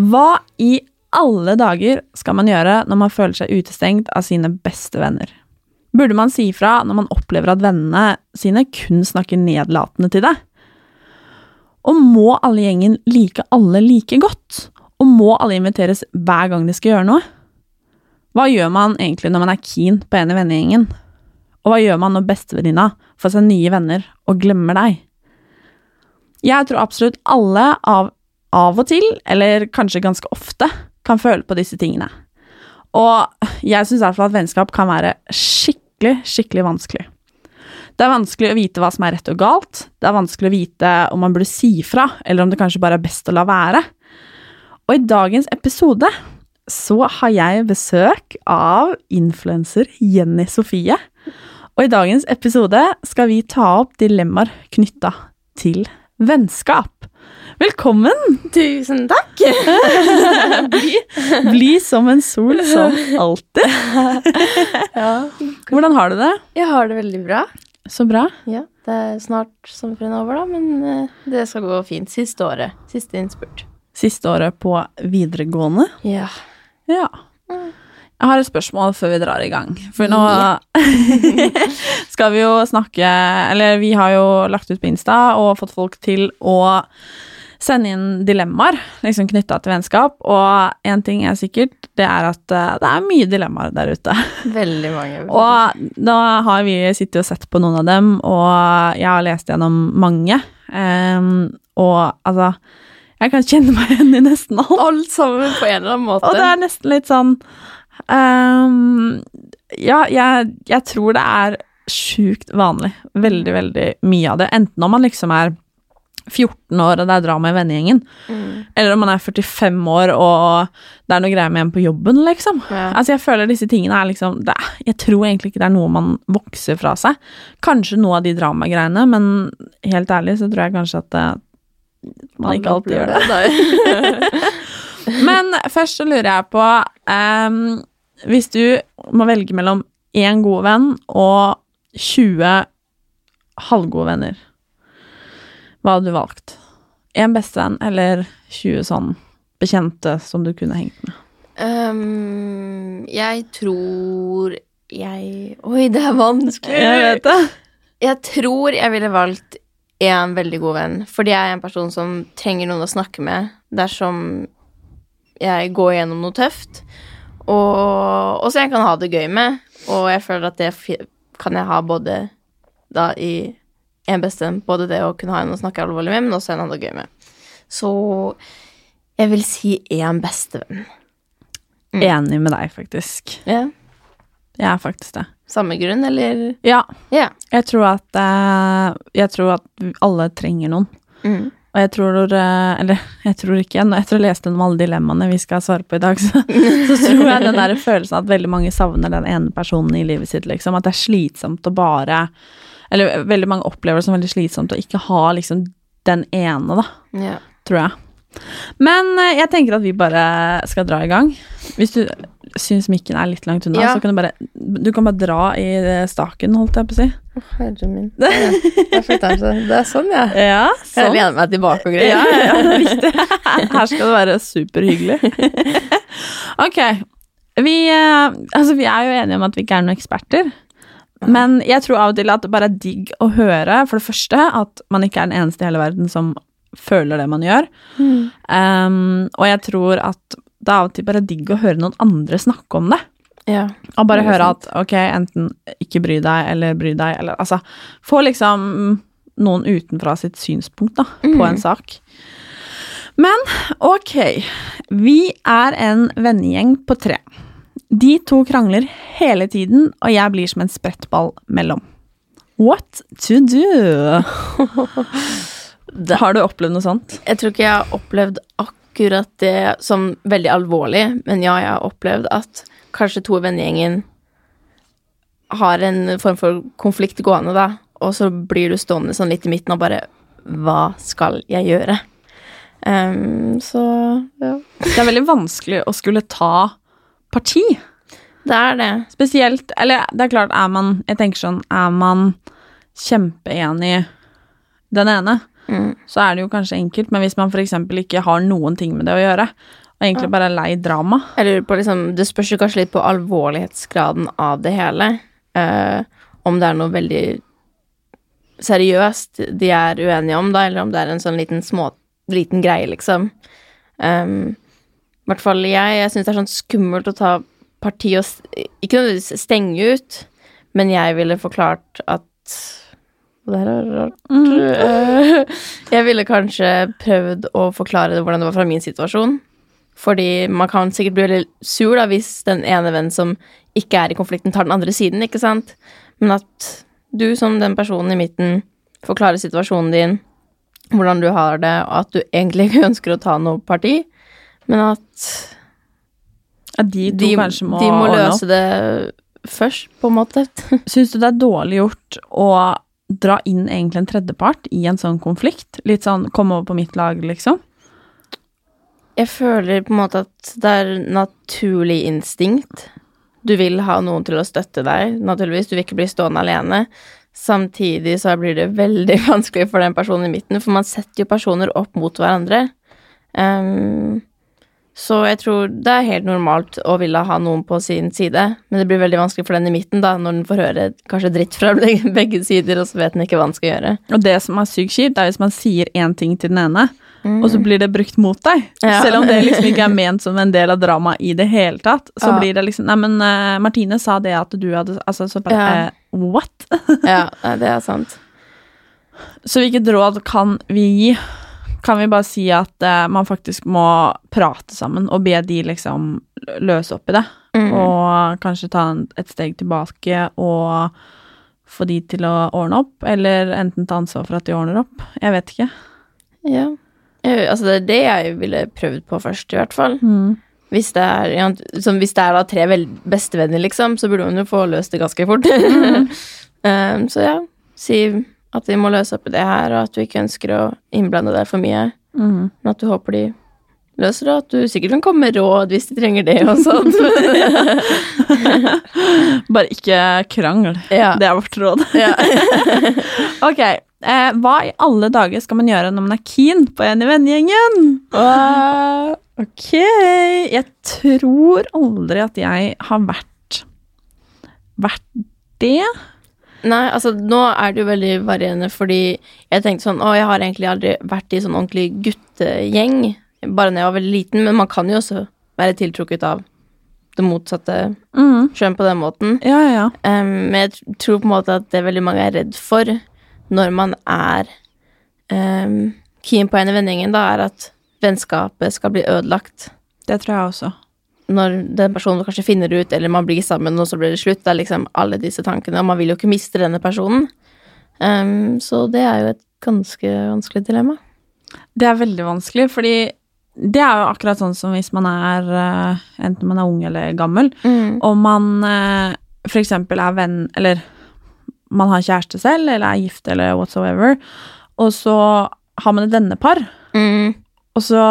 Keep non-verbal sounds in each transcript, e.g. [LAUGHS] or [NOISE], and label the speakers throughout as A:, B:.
A: Hva i alle dager skal man gjøre når man føler seg utestengt av sine beste venner? Burde man si ifra når man opplever at vennene sine kun snakker nedlatende til deg? Og må alle gjengen like alle like godt? Og må alle inviteres hver gang de skal gjøre noe? Hva gjør man egentlig når man er keen på en i vennegjengen? Og hva gjør man når bestevenninna får seg nye venner og glemmer deg? Jeg tror absolutt alle av av og til, eller kanskje ganske ofte, kan føle på disse tingene. Og jeg syns i hvert fall at vennskap kan være skikkelig, skikkelig vanskelig. Det er vanskelig å vite hva som er rett og galt, det er vanskelig å vite om man burde si fra, eller om det kanskje bare er best å la være. Og i dagens episode så har jeg besøk av influenser Jenny Sofie. Og i dagens episode skal vi ta opp dilemmaer knytta til vennskap. Velkommen!
B: Tusen takk! [LAUGHS]
A: bli, bli som en sol som alltid. [LAUGHS]
B: ja.
A: Hvordan har du det?
B: Jeg har det veldig bra.
A: Så bra.
B: Ja, Det er snart sommerferien over, da, men eh, det skal gå fint. Siste året. Siste innspurt.
A: Siste året på videregående.
B: Ja.
A: Ja. Jeg har et spørsmål før vi drar i gang. For nå [LAUGHS] skal vi jo snakke Eller vi har jo lagt ut på Insta og fått folk til å sende inn dilemmaer liksom knytta til vennskap. Og én ting er sikkert, det er at uh, det er mye dilemmaer der ute.
B: Veldig mange. Veldig. [LAUGHS]
A: Og da har vi sittet og sett på noen av dem, og jeg har lest gjennom mange. Um, og altså Jeg kan kjenne meg igjen i nesten alt.
B: Alt sammen på en eller annen måte.
A: Og det er nesten litt sånn um, Ja, jeg, jeg tror det er sjukt vanlig. Veldig, veldig mye av det. Enten om man liksom er 14 år og det er drama i vennegjengen,
B: mm.
A: eller om man er 45 år og det er noe greier med en på jobben, liksom.
B: Ja.
A: Altså, jeg føler disse tingene er liksom det, Jeg tror egentlig ikke det er noe man vokser fra seg. Kanskje noe av de dramagreiene, men helt ærlig så tror jeg kanskje at det, man ikke alltid gjør det. [LAUGHS] [LAUGHS] men først så lurer jeg på um, Hvis du må velge mellom én god venn og 20 halvgode venner hva hadde du valgt? Én bestevenn eller 20 sånn bekjente som du kunne hengt med?
B: Um, jeg tror jeg Oi, det er vanskelig!
A: Jeg vet det.
B: Jeg tror jeg ville valgt en veldig god venn, fordi jeg er en person som trenger noen å snakke med dersom jeg går gjennom noe tøft, og, og så jeg kan ha det gøy med, og jeg føler at det kan jeg ha både da i en bestemt Både det å kunne ha en å snakke alvorlig med, men også en å ha det gøy med. Så jeg vil si én bestevenn.
A: Mm. Enig med deg, faktisk.
B: Ja.
A: Jeg er faktisk det.
B: Samme grunn, eller?
A: Ja.
B: Yeah.
A: Jeg tror at uh, Jeg tror at alle trenger noen.
B: Mm.
A: Og jeg tror uh, Eller jeg tror ikke Etter å ha lest gjennom alle dilemmaene vi skal svare på i dag, [LAUGHS] så, så tror jeg den der følelsen at veldig mange savner den ene personen i livet sitt, liksom. At det er slitsomt å bare Eller veldig mange opplever det som veldig slitsomt å ikke ha liksom den ene, da.
B: Ja.
A: Tror jeg. Men uh, jeg tenker at vi bare skal dra i gang. Hvis du syns mikken er litt langt unna,
B: Ja.
A: så kan du bare Du kan bare dra i eh, staken, holdt jeg på å si.
B: Å, Herre min. Det jeg den seg. Det er sånn, ja. [LAUGHS]
A: Ja,
B: Jeg
A: sånn.
B: lener meg tilbake og greier.
A: Ja, ja, riktig. [LAUGHS] Her skal det være superhyggelig. [LAUGHS] ok. Vi, eh, altså, vi er jo enige om at vi ikke er noen eksperter. Men jeg tror av og til at det bare er digg å høre, for det første, at man ikke er den eneste i hele verden som føler det man gjør. Um, og jeg tror at det er av og til bare digg å høre noen andre snakke om det.
B: Ja.
A: Og bare høre
B: sant.
A: at ok, enten ikke bry deg, eller bry deg, eller altså Få liksom noen utenfra sitt synspunkt da, på en sak. Men ok, vi er en vennegjeng på tre. De to krangler hele tiden, og jeg blir som en sprettball mellom. What to do? [LAUGHS] Har du opplevd noe sånt?
B: Jeg tror ikke jeg har opplevd akkurat det som veldig alvorlig, men ja, jeg har opplevd at kanskje to i vennegjengen har en form for konflikt gående, da, og så blir du stående sånn litt i midten og bare Hva skal jeg gjøre? Um, så ja.
A: Det er veldig vanskelig å skulle ta parti.
B: Det er det.
A: Spesielt Eller det er klart, er man Jeg tenker sånn, er man kjempeenig den ene,
B: Mm.
A: så er det jo kanskje enkelt, men hvis man f.eks. ikke har noen ting med det å gjøre, og egentlig bare er lei drama
B: Jeg lurer på liksom Det spørs jo kanskje litt på alvorlighetsgraden av det hele. Uh, om det er noe veldig seriøst de er uenige om, da, eller om det er en sånn liten små liten greie, liksom. Um, I hvert fall jeg. Jeg syns det er sånn skummelt å ta parti og Ikke nødvendigvis stenge ut, men jeg ville forklart at og det her er rart. Mm. [LAUGHS] Jeg ville kanskje prøvd å forklare hvordan det var fra min situasjon. Fordi man kan sikkert bli veldig sur da, hvis den ene vennen som ikke er i konflikten, tar den andre siden, ikke sant? Men at du som den personen i midten forklarer situasjonen din, hvordan du har det, og at du egentlig ikke [LAUGHS] ønsker å ta noe parti, men at
A: ja, de to
B: de,
A: kanskje må,
B: de må løse det først, på en måte. [LAUGHS]
A: Syns du det er dårlig gjort å dra inn egentlig en tredjepart i en sånn konflikt? Litt sånn komme over på mitt lag, liksom?
B: Jeg føler på en måte at det er naturlig instinkt. Du vil ha noen til å støtte deg, naturligvis. Du vil ikke bli stående alene. Samtidig så blir det veldig [LAUGHS] vanskelig for den personen i midten, for man setter jo personer opp mot hverandre. Ehm, så jeg tror det er helt normalt å ville ha noen på sin side, men det blir veldig vanskelig for den i midten, da, når den får høre kanskje dritt fra [LAUGHS] begge sider, og så vet den ikke hva den skal gjøre.
A: Og det som er sykt kjipt, er hvis man sier én ting til den ene, og så blir det brukt mot deg.
B: Ja.
A: Selv om det [LAUGHS] liksom ikke er ment som en del av dramaet i det hele tatt, så
B: Ja.
A: blir det liksom Nei, men uh, Martine sa det at du hadde Altså, så bare
B: Ja.
A: uh, What?
B: Ja, [LAUGHS] det er sant.
A: Så hvilket råd kan vi gi? Kan vi bare si at uh, man faktisk må prate sammen og be de liksom løse opp i det?
B: Mm.
A: Og kanskje ta en, et steg tilbake og få de til å ordne opp? Eller enten ta ansvar for at de ordner opp? Jeg vet ikke.
B: Ja. Jeg, Altså, det er det jeg ville prøvd på først, i hvert fall.
A: Mm.
B: Hvis det er, ja, som hvis det er da tre bestevenner, liksom, så burde man jo få løst det ganske fort. [LAUGHS] Um, så ja, si at vi må løse opp i det her, og at du ikke ønsker å innblande deg for mye.
A: Mm.
B: Men at du håper de løser det, og at du sikkert kan komme med råd hvis de trenger det og sånt. [LAUGHS]
A: Bare ikke krangl.
B: ja.
A: Det er vårt råd.
B: ja. [LAUGHS]
A: Ok, eh, hva i alle dager skal man gjøre når man er keen på en i vennegjengen? Ok, jeg tror aldri at jeg har vært vært det.
B: Nei, altså nå er det jo veldig varierende, fordi jeg tenkte sånn Å, jeg har egentlig aldri vært i sånn ordentlig guttegjeng, bare da jeg var veldig liten, men man kan jo også være tiltrukket av det motsatte
A: Mm.
B: kjønn på den måten.
A: Ja, ja, ja.
B: Um, men jeg tror på en måte at det veldig mange er redd for når man er um, keen på en i vennegjengen, da, er at vennskapet skal bli ødelagt.
A: Det tror jeg også.
B: Når den personen kanskje finner ut, eller man blir sammen, og så blir det slutt. Det er liksom alle disse tankene, og man vil jo ikke miste denne personen. Um, så det er jo et ganske vanskelig dilemma.
A: Det er veldig vanskelig, fordi det er jo akkurat sånn som hvis man er eh, enten man er ung eller gammel, og man eh, for eksempel er venn, eller man har kjæreste selv, eller er gift, eller whatsoever, og så har man et vennepar,
B: Mm.
A: og så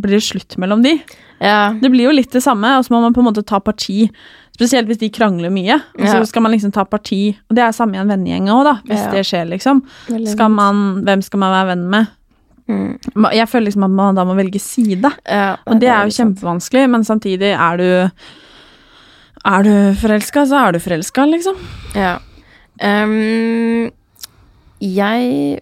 A: blir det slutt mellom de.
B: Ja.
A: Det blir jo litt det samme, og så må man på en måte ta parti, spesielt hvis de krangler mye, og så
B: Ja.
A: skal man liksom ta parti, og det er samme i en vennegjeng også da, hvis
B: Ja.
A: det skjer liksom. Skal man, hvem skal man være venn med?
B: Mm.
A: Jeg føler liksom at man da må velge side.
B: Ja,
A: Og det er jo kjempevanskelig, men samtidig er du Er du forelska, så er du forelska, liksom.
B: Ja. Um, jeg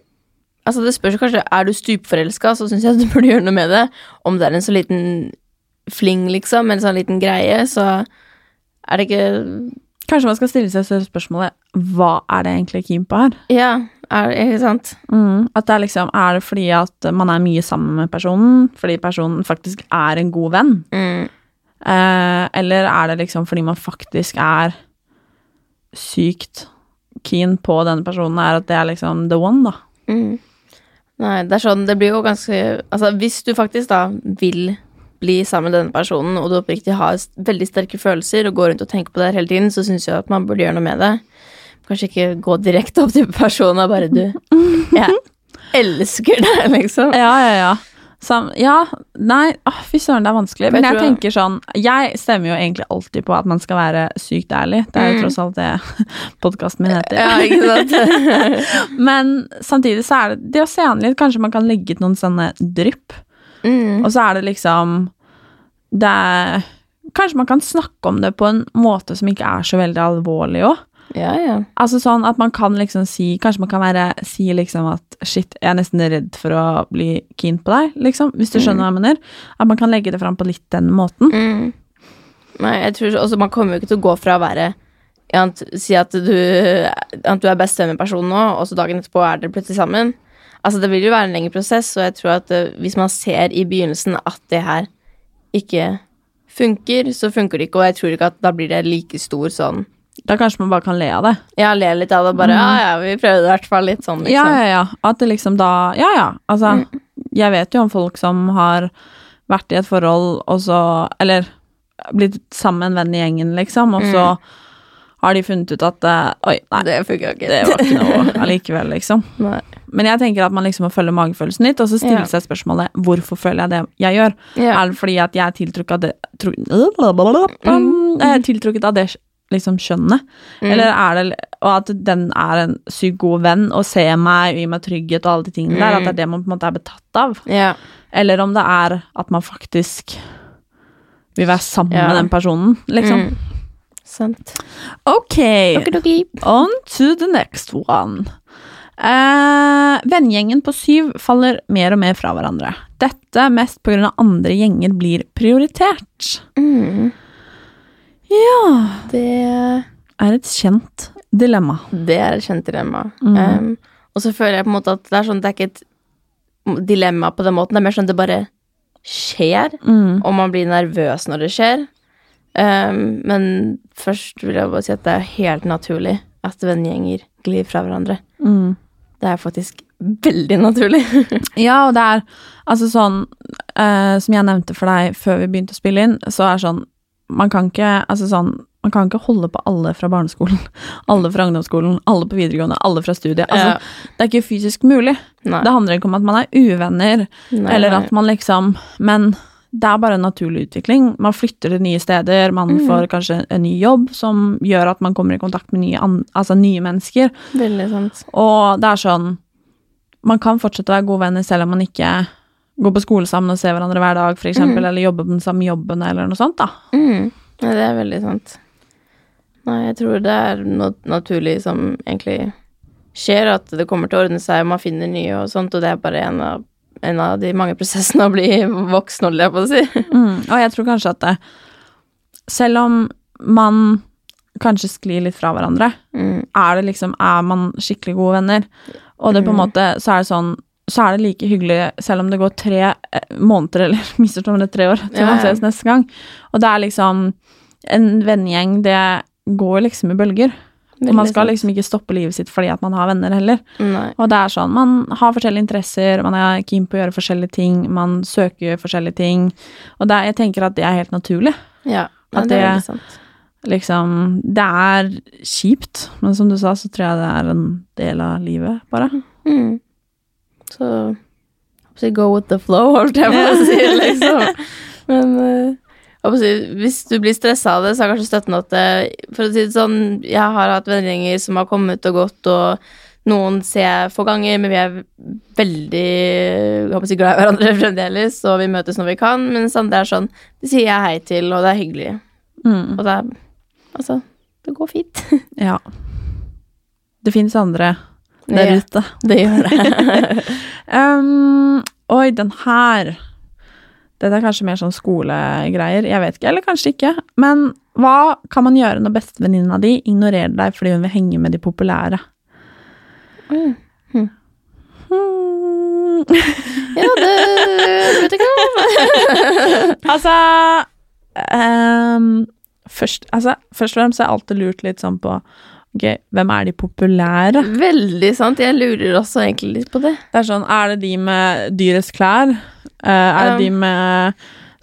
B: Altså, det spørs kanskje Er du stupforelska, så syns jeg du burde gjøre noe med det. Om det er en så liten fling, liksom, en sånn liten greie, så er det ikke
A: Kanskje man skal stille seg selv spørsmålet hva er det egentlig keen på her?
B: Ja, er det sant?
A: Mm, at det er liksom Er det fordi at man er mye sammen med personen, fordi personen faktisk er en god venn?
B: Mm.
A: Eh, eller er det liksom fordi man faktisk er sykt keen på denne personen, er at det er liksom the one, da?
B: Mm. Nei, det er sånn Det blir jo ganske Altså, hvis du faktisk da vil bli sammen med denne personen, og du oppriktig har veldig sterke følelser og går rundt og tenker på det hele tiden, så syns jeg at man burde gjøre noe med det. Kanskje ikke gå direkte opp til personen og bare Du, jeg elsker deg, liksom.
A: Ja, ja, ja. Sam, ja, nei, åh, fy søren, det er vanskelig. Men
B: jeg
A: jeg tenker sånn Jeg stemmer jo egentlig alltid på at man skal være sykt ærlig. Det er jo
B: Mm.
A: tross alt det [LAUGHS] podkasten min heter.
B: Ja, ikke sant? [LAUGHS]
A: Men samtidig så er det det å se an litt, kanskje man kan legge ut noen sånne drypp.
B: Mm.
A: Og så er det liksom Det er Kanskje man kan snakke om det på en måte som ikke er så veldig alvorlig òg.
B: Ja, ja.
A: Altså sånn at man kan liksom si Kanskje man kan være, si liksom at shit, jeg er nesten redd for å bli keen på deg, liksom. Hvis du skjønner hva jeg mener. At man kan legge det fram på litt den måten.
B: Mm. Nei, jeg tror også Man kommer jo ikke til å gå fra å være ja, Si at du, at du er bestevenn med nå, og så dagen etterpå er dere plutselig sammen. Altså Det vil jo være en lengre prosess, og jeg tror at eh, hvis man ser i begynnelsen at det her ikke funker, så funker det ikke, og jeg tror ikke at da blir det like stor sånn
A: Da kanskje man bare kan le av det.
B: Ja, le litt av det, bare ja, ja, vi prøvde i hvert fall litt sånn,
A: Ja,
B: liksom.
A: ja, ja. At det liksom da Ja, ja. Altså, jeg vet jo om folk som har vært i et forhold, og så Eller blitt sammen venn i gjengen, liksom, og så har de funnet ut at eh, Oi, nei, det,
B: Det funka ikke.
A: var ikke noe allikevel, liksom. [LAUGHS]
B: Nei.
A: Men jeg tenker at man liksom må følge magefølelsen litt, og så stille
B: Ja.
A: seg spørsmålet hvorfor føler jeg det jeg gjør.
B: Ja.
A: Er det fordi at jeg er tiltrukket av det tro, mm. Jeg er tiltrukket av det liksom skjønnet? Eller er det Og at den er en sykt god venn og ser meg og gir meg trygghet og alle de tingene der, at det er det man på en måte er betatt av?
B: Ja.
A: Eller om det er at man faktisk vil være sammen
B: Ja.
A: med den personen, liksom.
B: Mm. Sant.
A: Ok,
B: Okidoki.
A: on to the next one. Eh, vennegjengen på syv faller mer og mer fra hverandre. Dette mest av andre gjenger blir prioritert.
B: Mm.
A: Ja
B: Det
A: Er et kjent dilemma.
B: Det er et kjent dilemma.
A: Mm.
B: Um, og så føler jeg på en måte at det er sånn Det er ikke et dilemma på den måten, det er mer sånn at det bare skjer,
A: Mm.
B: og man blir nervøs når det skjer. Um, men først vil jeg bare si at det er helt naturlig at vennegjenger glir fra hverandre.
A: Mm.
B: Det er faktisk veldig naturlig. [LAUGHS]
A: Ja, og det er altså sånn eh, Som jeg nevnte for deg før vi begynte å spille inn, så er sånn Man kan ikke altså sånn man kan ikke holde på alle fra barneskolen, [LAUGHS] alle fra ungdomsskolen, alle på videregående, alle fra studiet. Altså,
B: Ja.
A: Det er ikke fysisk mulig.
B: Nei.
A: Det handler ikke om at man er uvenner,
B: Nei,
A: eller at man liksom Men det er bare en naturlig utvikling. Man flytter til nye steder, man
B: Mm.
A: får kanskje en ny jobb som gjør at man kommer i kontakt med nye, altså nye mennesker.
B: Veldig sant.
A: Og det er sånn Man kan fortsette å være gode venner selv om man ikke går på skole sammen og se hverandre hver dag, for eksempel, eller jobbe på den samme jobben, eller noe sånt, da.
B: Mm. Ja, det er veldig sant. Nei, jeg tror det er noe naturlig som egentlig skjer, at det kommer til å ordne seg, og man finner nye og sånt, og det er bare en av, en av de mange prosessene å bli voksen, holder jeg på å si.
A: Mm. Og jeg tror kanskje at det, selv om man kanskje sklir litt fra hverandre,
B: Mm.
A: er det liksom Er man skikkelig gode venner, og det på en måte Så er det sånn så er det like hyggelig selv om det går tre eh, måneder, eller [LAUGHS] misforstå meg, tre år, til man ses neste gang. Og det er liksom En vennegjeng, det går liksom i bølger. Og man skal liksom ikke stoppe livet sitt fordi at man har venner heller.
B: Nei.
A: Og det er sånn, man har forskjellige interesser, man er keen på å gjøre forskjellige ting, man søker forskjellige ting. Og det jeg tenker at det er helt naturlig.
B: Ja, Nei,
A: At
B: det er sant.
A: Liksom, det er kjipt, men som du sa, så tror jeg det er en del av livet, bare.
B: Mm. Så så go with the flow, holdt jeg på å si, liksom. Men eh, jeg håper hvis du blir stressa av det, så er kanskje støtten at det, For å si det sånn, jeg har hatt vennegjenger som har kommet og gått, og noen ser jeg få ganger, men vi er veldig jeg håper si, glad i hverandre [LAUGHS] fremdeles, og vi møtes når vi kan, mens andre er sånn De sier jeg hei til, og det er hyggelig.
A: Mm.
B: Og det er Altså, det går fint. [LAUGHS]
A: Ja. Det fins andre der
B: Ja.
A: ute. [LAUGHS]
B: Det gjør det. [LAUGHS]
A: Um, oi, den her Dette er kanskje mer sånn skolegreier. Jeg vet ikke, eller kanskje ikke. Men hva kan man gjøre når bestevenninna di ignorerer deg fordi hun vil henge med de populære?
B: Mm. Hmm.
A: Hmm.
B: ja, det vet jeg ikke. [LAUGHS]
A: altså um, først, altså først og fremst er jeg alltid lurt litt sånn på Ok, hvem er de populære?
B: Veldig sant. Jeg lurer også egentlig litt på det.
A: Det er sånn, er det de med dyrest klær? Eh, er det de med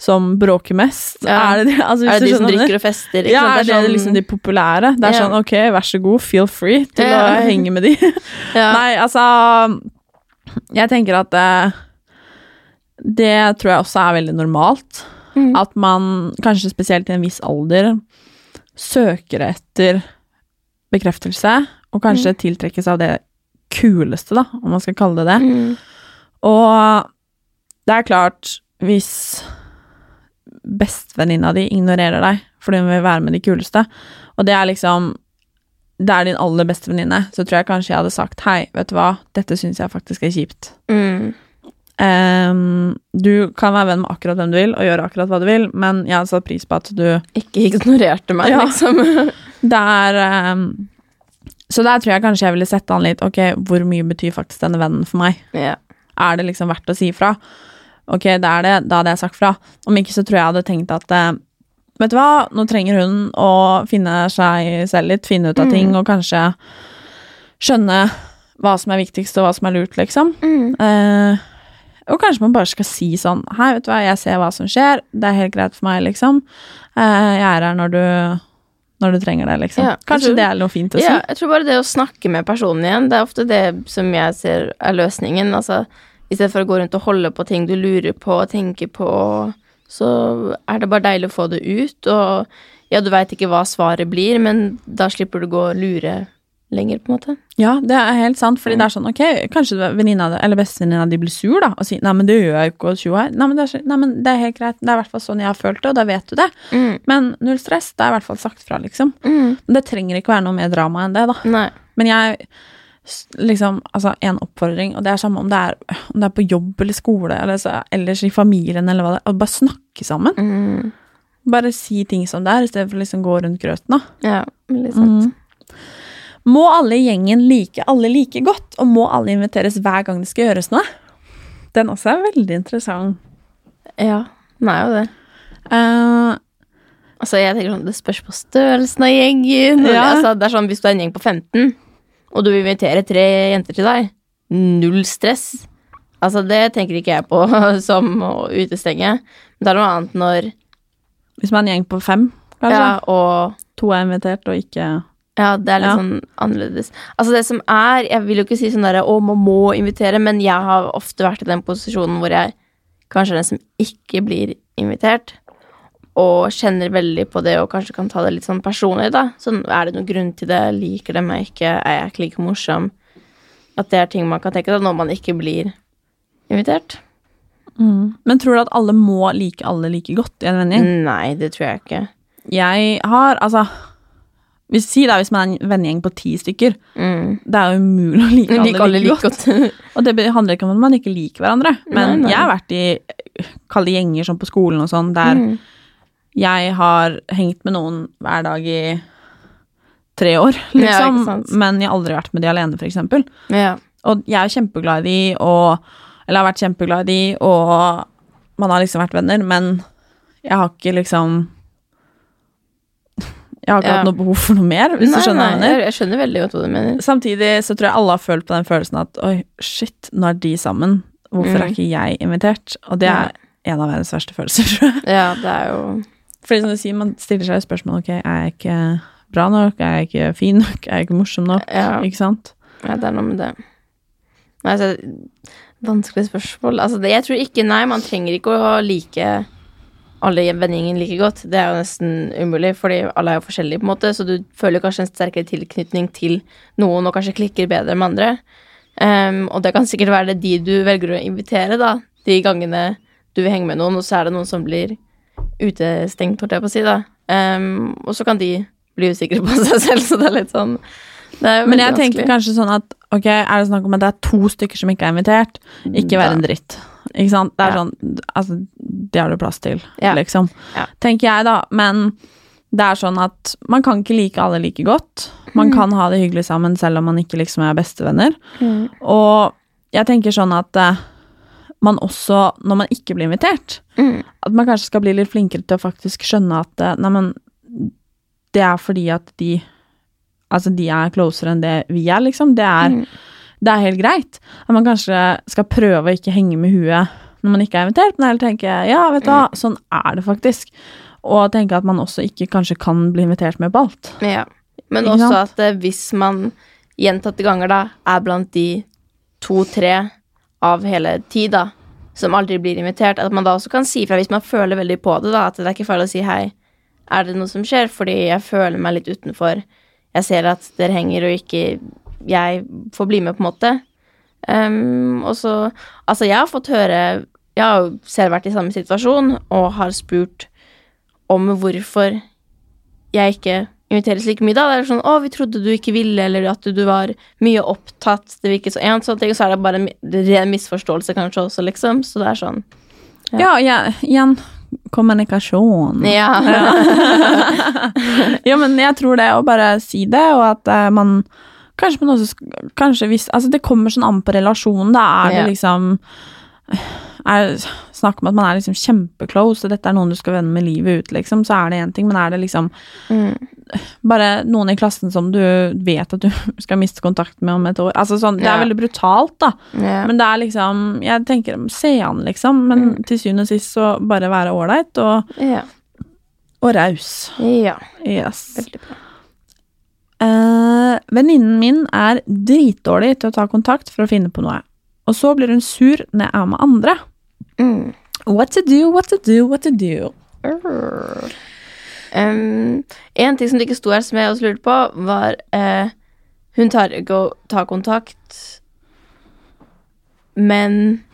A: som bråker mest?
B: Ja.
A: Er det de, altså,
B: Er det de som drikker og fester?
A: Ja,
B: sant?
A: er det,
B: sånn-
A: liksom de populære? Det er
B: Ja.
A: sånn, ok, vær så god, feel free til
B: Ja.
A: å henge med de. [LAUGHS]
B: ja.
A: Nei, altså Jeg tenker at det, det tror jeg også er veldig normalt.
B: Mm.
A: At man, kanskje spesielt i en viss alder, søker etter bekreftelse, og kanskje tiltrekkes av det kuleste, da, om man skal kalle det det.
B: Mm.
A: Og det er klart, hvis bestevenninna di ignorerer deg fordi hun vil være med de kuleste, og det er liksom det er din aller beste venninne, så tror jeg kanskje jeg hadde sagt hei, vet du hva, dette syns jeg faktisk er kjipt.
B: Mm.
A: Um, du kan være venn med akkurat hvem du vil, og gjøre akkurat hva du vil, men jeg hadde satt pris på at du
B: Ikke ignorerte meg,
A: Ja.
B: liksom. [LAUGHS]
A: Det er um, Så der tror jeg kanskje jeg ville sette an litt Ok, hvor mye betyr faktisk denne vennen for meg?
B: ja.
A: Er det liksom verdt å si fra? Ok, det er det, da hadde jeg sagt fra. Om ikke så tror jeg jeg hadde tenkt at uh, Vet du hva, nå trenger hun å finne seg selv litt, finne ut av ting, og kanskje skjønne hva som er viktigst, og hva som er lurt, liksom.
B: Mm.
A: Uh, og kanskje man bare skal si sånn Hei, vet du hva, jeg ser hva som skjer, det er helt greit for meg, liksom. Uh, jeg er her når du når du trenger det, liksom.
B: Ja,
A: kanskje
B: tror-
A: det er noe fint å si.
B: Ja, jeg tror bare det å snakke med personen igjen, det er ofte det som jeg ser er løsningen. Altså, i stedet for å gå rundt og holde på ting du lurer på og tenker på, så er det bare deilig å få det ut. Og ja, du veit ikke hva svaret blir, men da slipper du gå og lure lenger, på en måte.
A: Ja, det er helt sant, fordi det er sånn, ok, kanskje venninna eller bestevenninna di blir sur, da, og sier nei, men det gjør jeg ikke, og tjo her. Nei, men det er, nei, men det er helt greit, det er i hvert fall sånn jeg har følt det, og da vet du det.
B: Mm.
A: Men null stress, det er i hvert fall sagt fra, liksom.
B: Mm.
A: Det trenger ikke være noe mer drama enn det, da.
B: Nei.
A: Men jeg, liksom, altså, en oppfordring, og det er samme om det er, om det er på jobb eller skole, eller så, ellers i familien, eller hva det er, bare snakke sammen.
B: Mm.
A: Bare si ting som det er, i stedet for å liksom gå rundt grøten, da.
B: Ja, veldig sant.
A: Mm. Må alle i gjengen like alle like godt, og må alle inviteres hver gang det skal gjøres noe? Den også er veldig interessant.
B: Ja, den er jo det.
A: Uh,
B: Altså, jeg tenker sånn, Det spørs på størrelsen av gjengen.
A: Ja.
B: Altså, det er sånn, Hvis du er en gjeng på 15, og du vil invitere tre jenter til deg, null stress. Altså, Det tenker ikke jeg på [LAUGHS] som å utestenge. Men det er noe annet når
A: hvis man er en gjeng på fem, kanskje.
B: Ja, og
A: To er invitert, og ikke
B: Ja, det er litt
A: Ja.
B: sånn annerledes. Altså, det som er Jeg vil jo ikke si sånn derre å, man må invitere, men jeg har ofte vært i den posisjonen hvor jeg kanskje er den som ikke blir invitert. Og kjenner veldig på det, og kanskje kan ta det litt sånn personlig, da. Sånn, er det noen grunn til det? Liker dem jeg ikke? Er jeg ikke like morsom? At det er ting man kan tenke da, når man ikke blir invitert.
A: mm. Men tror du at alle må like alle like godt i en vennegjeng?
B: Nei, det tror jeg ikke.
A: Jeg har, altså hvis, Si da hvis man er en vennegjeng på ti stykker.
B: Mm.
A: Det er jo umulig å like alle
B: Like alle
A: like godt.
B: godt.
A: Og det handler ikke om at man ikke liker hverandre. Men
B: Nei, nei.
A: jeg har vært i kalde gjenger sånn på skolen og sånn, der
B: Mm.
A: jeg har hengt med noen hver dag i tre år, liksom.
B: Ja,
A: men jeg har aldri vært med de alene, for eksempel.
B: Ja.
A: Og jeg er kjempeglad i de, og Eller har vært kjempeglad i de, og man har liksom vært venner, men jeg har ikke liksom Jeg har ikke
B: Ja.
A: hatt noe behov for noe mer, hvis du skjønner hva jeg mener.
B: jeg, skjønner veldig godt hva du mener.
A: Samtidig så tror jeg alle har følt på den følelsen at oi, shit, nå er de sammen. Hvorfor
B: Mm.
A: er ikke jeg invitert? Og det er en av verdens verste følelser, tror jeg.
B: Ja, det er jo
A: Fordi som du sier, man stiller seg spørsmål ok, er jeg ikke bra nok, er jeg ikke fin nok, er jeg ikke morsom nok?
B: Ja.
A: Ikke sant?
B: Ja, det er noe med det. Nei, altså, vanskelig spørsmål. Altså, det, jeg tror ikke, nei, man trenger ikke å like alle i vennegjengen like godt. Det er jo nesten umulig, fordi alle er jo forskjellige, på en måte, så du føler kanskje en sterkere tilknytning til noen, og kanskje klikker bedre med andre. Um, og det kan sikkert være det de du velger å invitere, da, de gangene du vil henge med noen, og så er det noen som blir utestengt, holdt jeg på å si, da. Um, og så kan de bli usikre på [LAUGHS] seg selv, så det er litt sånn er
A: Men jeg tenker kanskje sånn at ok, er det snakk om at det er to stykker som ikke er invitert, ikke vær en dritt. Ikke sant? Det er
B: Ja.
A: sånn Altså, det har du plass til,
B: Ja.
A: liksom.
B: Ja.
A: Tenker jeg, da. Men det er sånn at man kan ikke like alle like godt.
B: Mm.
A: Man kan ha det hyggelig sammen selv om man ikke liksom er bestevenner. Og jeg tenker sånn at uh, man også, når man ikke blir invitert,
B: Mm.
A: at man kanskje skal bli litt flinkere til å faktisk skjønne at uh, neimen, det er fordi at de Altså, de er closere enn det vi er, liksom. Det er,
B: Mm.
A: Det er helt greit. At man kanskje skal prøve å ikke henge med huet når man ikke er invitert, men heller tenke ja, vet du hva, sånn er det faktisk. Og tenke at man også ikke kanskje kan bli invitert med på alt.
B: Ja. Men
A: Ikke
B: også
A: sant?
B: at eh, hvis man gjentatte ganger da er blant de to-tre av hele ti da, som aldri blir invitert, at man da også kan si fra hvis man føler veldig på det, da, at det er ikke farlig å si hei, er det noe som skjer, fordi jeg føler meg litt utenfor. Jeg ser at dere henger, og ikke jeg får bli med, på en måte. Um, og så Altså, jeg har fått høre Jeg har jo selv vært i samme situasjon og har spurt om hvorfor jeg ikke inviteres like mye da. Det er sånn 'Å, vi trodde du ikke ville', eller at du, du var mye opptatt. Det virket så en sånn ting, så er det bare en ren misforståelse kanskje også, liksom. Så det er sånn.
A: Ja, ja igjen kommunikasjon.
B: Ja. [LAUGHS]
A: ja, men jeg tror det å bare si det, og at uh, man Kanskje man også sk- Kanskje hvis Altså, det kommer sånn an på relasjonen. Da er det liksom er Snakk om at man er liksom kjempeclose, og dette er noen du skal vende med livet ut, liksom, så er det én ting, men er det liksom
B: Mm.
A: bare noen i klassen som du vet at du [LAUGHS] skal miste kontakt med om et år. Altså sånn, Det er
B: Ja.
A: veldig brutalt, da.
B: Ja.
A: Men det er liksom Jeg tenker se an, liksom. Men
B: Mm.
A: til syvende og sist så bare være ålreit og,
B: ja.
A: og raus.
B: ja.
A: Yes.
B: Veldig bra.
A: Eh, Venninnen min er dritdårlig til å ta kontakt for å finne på noe. Og så blir hun sur når jeg er med andre.
B: Mm.
A: What to do, what to do, what to do.
B: Um, en ting som det ikke sto her, som jeg også lurte på, var eh, Hun tar ikke å ta kontakt, men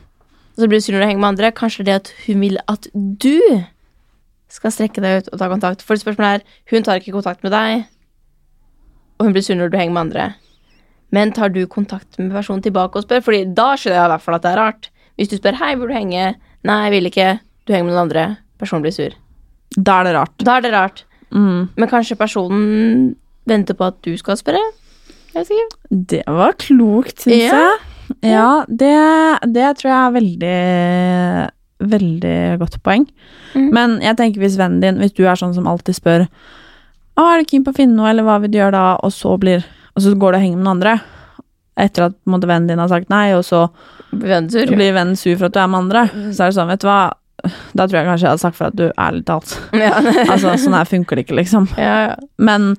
B: så blir hun sur når hun henger med andre. Kanskje det at hun vil at du skal strekke deg ut og ta kontakt. For spørsmålet er hun tar ikke kontakt med deg, og hun blir sur når du henger med andre. Men tar du kontakt med personen tilbake og spør? Fordi da skjønner jeg i hvert fall at det er rart. Hvis du spør 'hei, vil du henge'? 'Nei, jeg vil ikke'. Du henger med noen andre. Personen blir sur.
A: Da er det rart.
B: Da er det rart.
A: Mm.
B: Men kanskje personen venter på at du skal spørre? Jeg ikke.
A: Det var klokt, syns
B: Ja.
A: jeg. Ja, det, det tror jeg er veldig Veldig godt poeng.
B: Mm.
A: Men jeg tenker hvis vennen din, hvis du er sånn som alltid spør Å, er du keen på å finne noe, eller hva vil du gjøre da? Og så blir Og så går du og henger med noen andre. Etter at måte, vennen din har sagt nei, og så
B: Ventur.
A: blir vennen sur for at du er med andre. Så er det sånn, vet du hva Da tror jeg kanskje jeg hadde sagt for at du ærlig talt [LAUGHS]
B: Ja. [LAUGHS]
A: Altså, sånn her funker det ikke, liksom. [LAUGHS]
B: ja, ja.
A: Men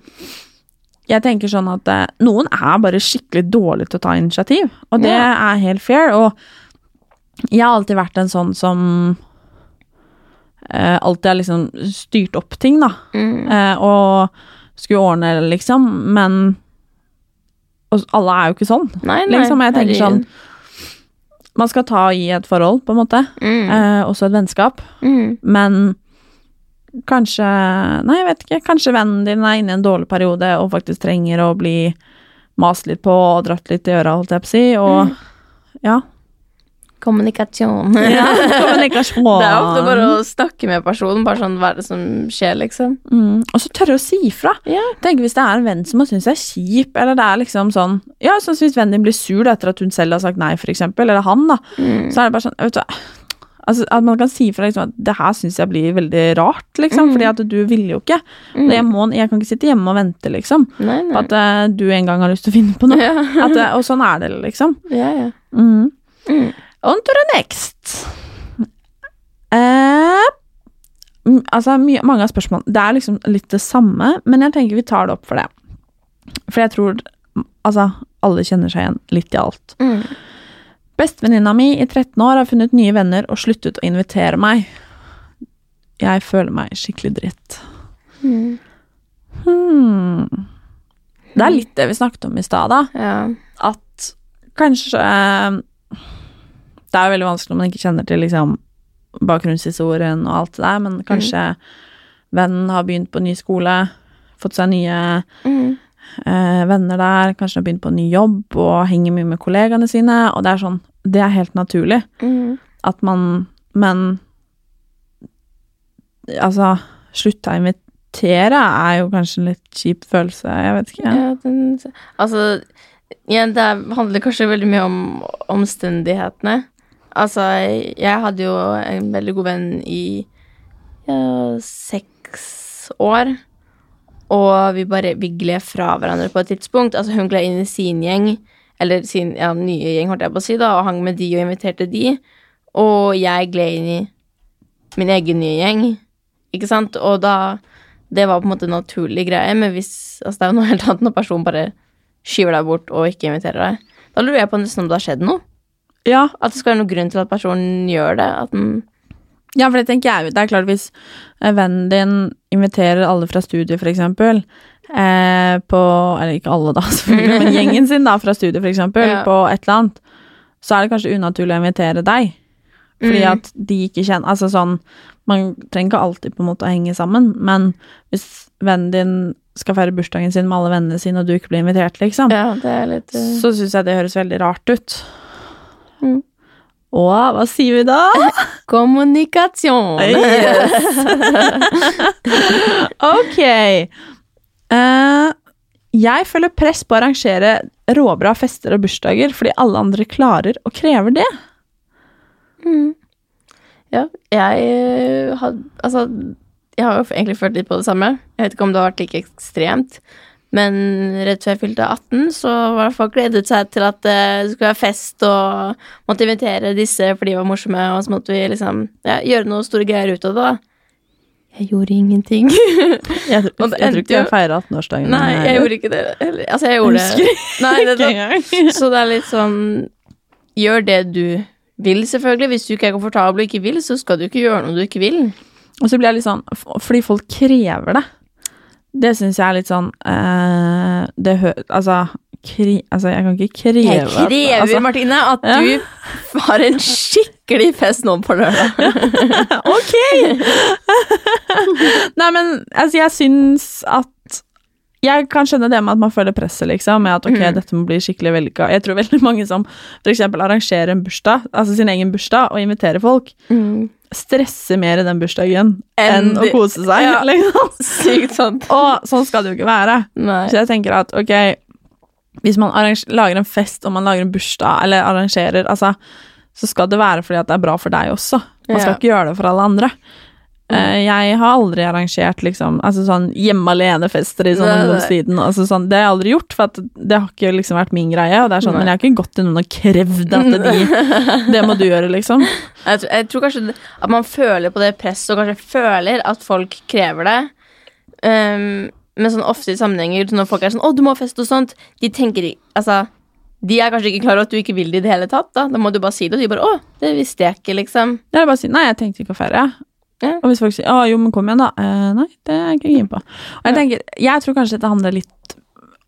A: jeg tenker sånn at eh, noen er bare skikkelig dårlige til å ta initiativ, og det
B: Ja.
A: er helt fair. Og jeg har alltid vært en sånn som eh, alltid har liksom styrt opp ting, da.
B: Mm.
A: Eh, og skulle ordne liksom, men og alle er jo ikke sånn.
B: Nei, nei.
A: Liksom, jeg tenker sånn. Man skal ta i et forhold, på en måte.
B: mm.
A: Eh, også et vennskap.
B: Mm.
A: Men kanskje Nei, jeg vet ikke. Kanskje vennen din er inne i en dårlig periode og faktisk trenger å bli mast litt på og dratt litt i øra, holdt jeg på å si. Og ja.
B: Kommunikasjon.
A: ja. [LAUGHS] Kommunikasjon.
B: Det er ofte bare å snakke med personen, bare sånn hva er det som skjer, liksom.
A: mm. Og så tørre å si ifra.
B: Ja.
A: Tenk hvis det er en venn som man syns er kjip, eller det er liksom sånn Ja, sånn hvis vennen din blir sur etter at hun selv har sagt nei, for eksempel, eller han, da.
B: Mm.
A: Så er det bare sånn vet du, altså, At man kan si ifra liksom, at det her syns jeg blir veldig rart, liksom.
B: Mm.
A: Fordi at du ville jo ikke.
B: Mm.
A: Jeg, må, jeg kan ikke sitte hjemme og vente, liksom.
B: Nei,
A: På at uh, du en gang har lyst til å finne på noe. [LAUGHS]
B: Ja.
A: At, eh, og sånn er det, liksom.
B: ja, ja.
A: Mm. On to the next. Mm, altså, mye, mange av spørsmålene Det er liksom litt det samme, men jeg tenker vi tar det opp for det. For jeg tror altså, alle kjenner seg igjen litt i alt.
B: Mm.
A: Bestevenninna mi i 13 år har funnet nye venner og sluttet å invitere meg. Jeg føler meg skikkelig dritt.
B: Mm.
A: Hmm. Det er litt det vi snakket om i stad, da.
B: Ja.
A: At kanskje eh, Det er jo veldig vanskelig når man ikke kjenner til liksom bakgrunnshistorien og alt det der, men kanskje vennen har begynt på ny skole, fått seg nye
B: Mm.
A: eh, venner der, kanskje har begynt på en ny jobb og henger mye med kollegaene sine, og det er sånn Det er helt naturlig
B: Mm.
A: at man Men altså, slutte å invitere er jo kanskje en litt kjip følelse, jeg vet ikke.
B: Ja, den, altså ja, det handler kanskje veldig mye om omstendighetene. Altså, jeg hadde jo en veldig god venn i ja, seks år. Og vi bare vi gled fra hverandre på et tidspunkt. Altså, hun gled inn i sin gjeng, eller sin ja, nye gjeng, holdt jeg på å si, da, og hang med de og inviterte de. Og jeg gled inn i min egen nye gjeng, ikke sant? Og da Det var på en måte en naturlig greie, men hvis Altså, det er jo noe helt annet når personen bare skyver deg bort og ikke inviterer deg. Da lurer jeg på nesten om det har skjedd noe.
A: Ja,
B: At det skal være noen grunn til at personen gjør det. At den
A: Ja, for det tenker jeg jo. Det er klart hvis eh, vennen din inviterer alle fra studiet, for eksempel, eh, på Eller ikke alle, da, [LAUGHS] selvfølgelig, men [LAUGHS] gjengen sin da, fra studiet, for eksempel,
B: Ja.
A: på et eller annet, så er det kanskje unaturlig å invitere deg. Fordi
B: Mm.
A: at de ikke kjenner Altså sånn Man trenger ikke alltid på en måte å henge sammen, men hvis vennen din skal feire bursdagen sin med alle vennene sine, og du ikke blir invitert, liksom,
B: Ja, det litt uh,
A: så syns jeg det høres veldig rart ut.
B: Mm.
A: Og hva sier vi da? [LAUGHS]
B: Kommunikasjon! [LAUGHS]
A: Ok. Uh, jeg føler press på å arrangere råbra fester og bursdager fordi alle andre klarer og krever det.
B: Mm. Ja, jeg eh, har Altså, jeg har jo egentlig følt litt på det samme. Jeg vet ikke om det har vært like ekstremt. Men rett før jeg fylte 18, så var folk gledet seg til at eh, det skulle være fest, og måtte invitere disse fordi de var morsomme, og så måtte vi liksom ja, gjøre noe store greier ut av det. da. Jeg gjorde ingenting. [LAUGHS]
A: Jeg, tror-
B: Og
A: jeg tror ikke jeg
B: feira
A: feirer 18-årsdagen.
B: Nei, jeg gjorde ikke det. Altså, jeg gjorde det. Nei, det,
A: engang.
B: Så det er litt sånn Gjør det du vil, selvfølgelig. Hvis du ikke er komfortabel og ikke vil, så skal du ikke gjøre noe du ikke vil.
A: Og så blir jeg litt sånn Fordi folk krever det. Det syns jeg er litt sånn uh, Det hø... Altså, kri, altså, jeg kan ikke kreve
B: Jeg krever,
A: altså,
B: Martine, at
A: Ja.
B: du har en skikkelig fest nå på lørdag. [LAUGHS]
A: Ok! Nei, men altså, jeg syns at Jeg kan skjønne det med at man føler presset, liksom, med at ok,
B: Mm.
A: dette må bli skikkelig vellykka. Jeg tror veldig mange som eksempel arrangerer en bursdag, altså sin egen bursdag, og inviterer folk, stresser mer i den bursdagen enn
B: en
A: å kose seg,
B: Ja. [LAUGHS]
A: liksom.
B: Sykt sant. [LAUGHS]
A: Og sånn skal det jo ikke være.
B: Nei.
A: Så jeg tenker at ok, hvis man lager en fest og man lager en bursdag, eller arrangerer, altså, så skal det være fordi at det er bra for deg også. Man skal
B: Ja.
A: ikke gjøre det for alle andre. Eh, jeg har aldri arrangert liksom, altså sånn hjemme alene-fester i sånn ungdomstiden. Altså sånn, det har jeg aldri gjort, for det har ikke liksom vært min greie. Og det er sånn,
B: Nei.
A: men jeg har ikke gått til noen og krevd at de [LAUGHS] Det må du gjøre, liksom.
B: Jeg tror, jeg tror kanskje at man føler på det presset, og kanskje føler at folk krever det. Um, men sånn ofte i sammenhenger når folk er sånn 'Å, du må ha fest' og sånt, de tenker Altså, de er kanskje ikke klar over at du ikke vil det i det hele tatt. Da Da må du bare si det, og de bare 'Å, det visste jeg ikke', liksom.
A: Jeg bare si nei, jeg tenkte ikke å feire.
B: Ja.
A: Og hvis folk sier å jo, men kom igjen, da. Eh, nei, det er jeg ikke keen på. Og jeg tenker, jeg tror kanskje dette handler litt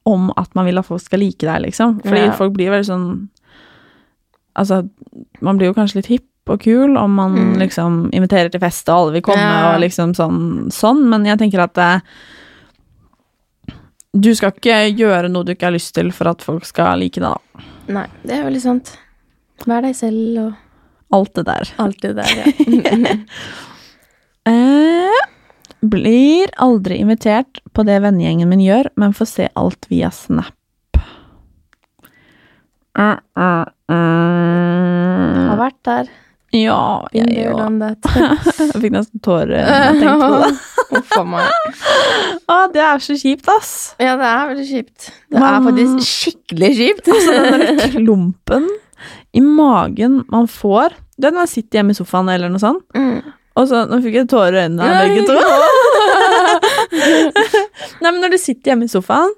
A: om at man vil at folk skal like deg, liksom. Fordi
B: Ja.
A: folk blir veldig sånn Altså, man blir jo kanskje litt hipp og kul om man
B: Mm.
A: liksom inviterer til fest, og alle vil komme,
B: Ja.
A: og liksom sånn, sånn. Men jeg tenker at eh, du skal ikke gjøre noe du ikke har lyst til for at folk skal like deg, da.
B: Nei, det er veldig sant. Vær deg selv og
A: Alt det der.
B: alt det der, ja. [LAUGHS]
A: Eh, blir aldri invitert på det vennegjengen min gjør, men får se alt via Snap. Uh, uh, uh.
B: Har vært der.
A: Ja, jeg òg. [LAUGHS] Jeg fikk nesten tårer når jeg tenkte på det. [LAUGHS]
B: Uff a meg.
A: Å, det er så kjipt, ass.
B: Ja, det er veldig kjipt. Det
A: Man-
B: er faktisk skikkelig kjipt. [LAUGHS]
A: Altså, den klumpen i magen man får Du vet når man sitter hjemme i sofaen eller noe sånt,
B: Mm.
A: Og så Nå fikk jeg tårer i øynene av begge to. [LAUGHS] Nei, men når du sitter hjemme i sofaen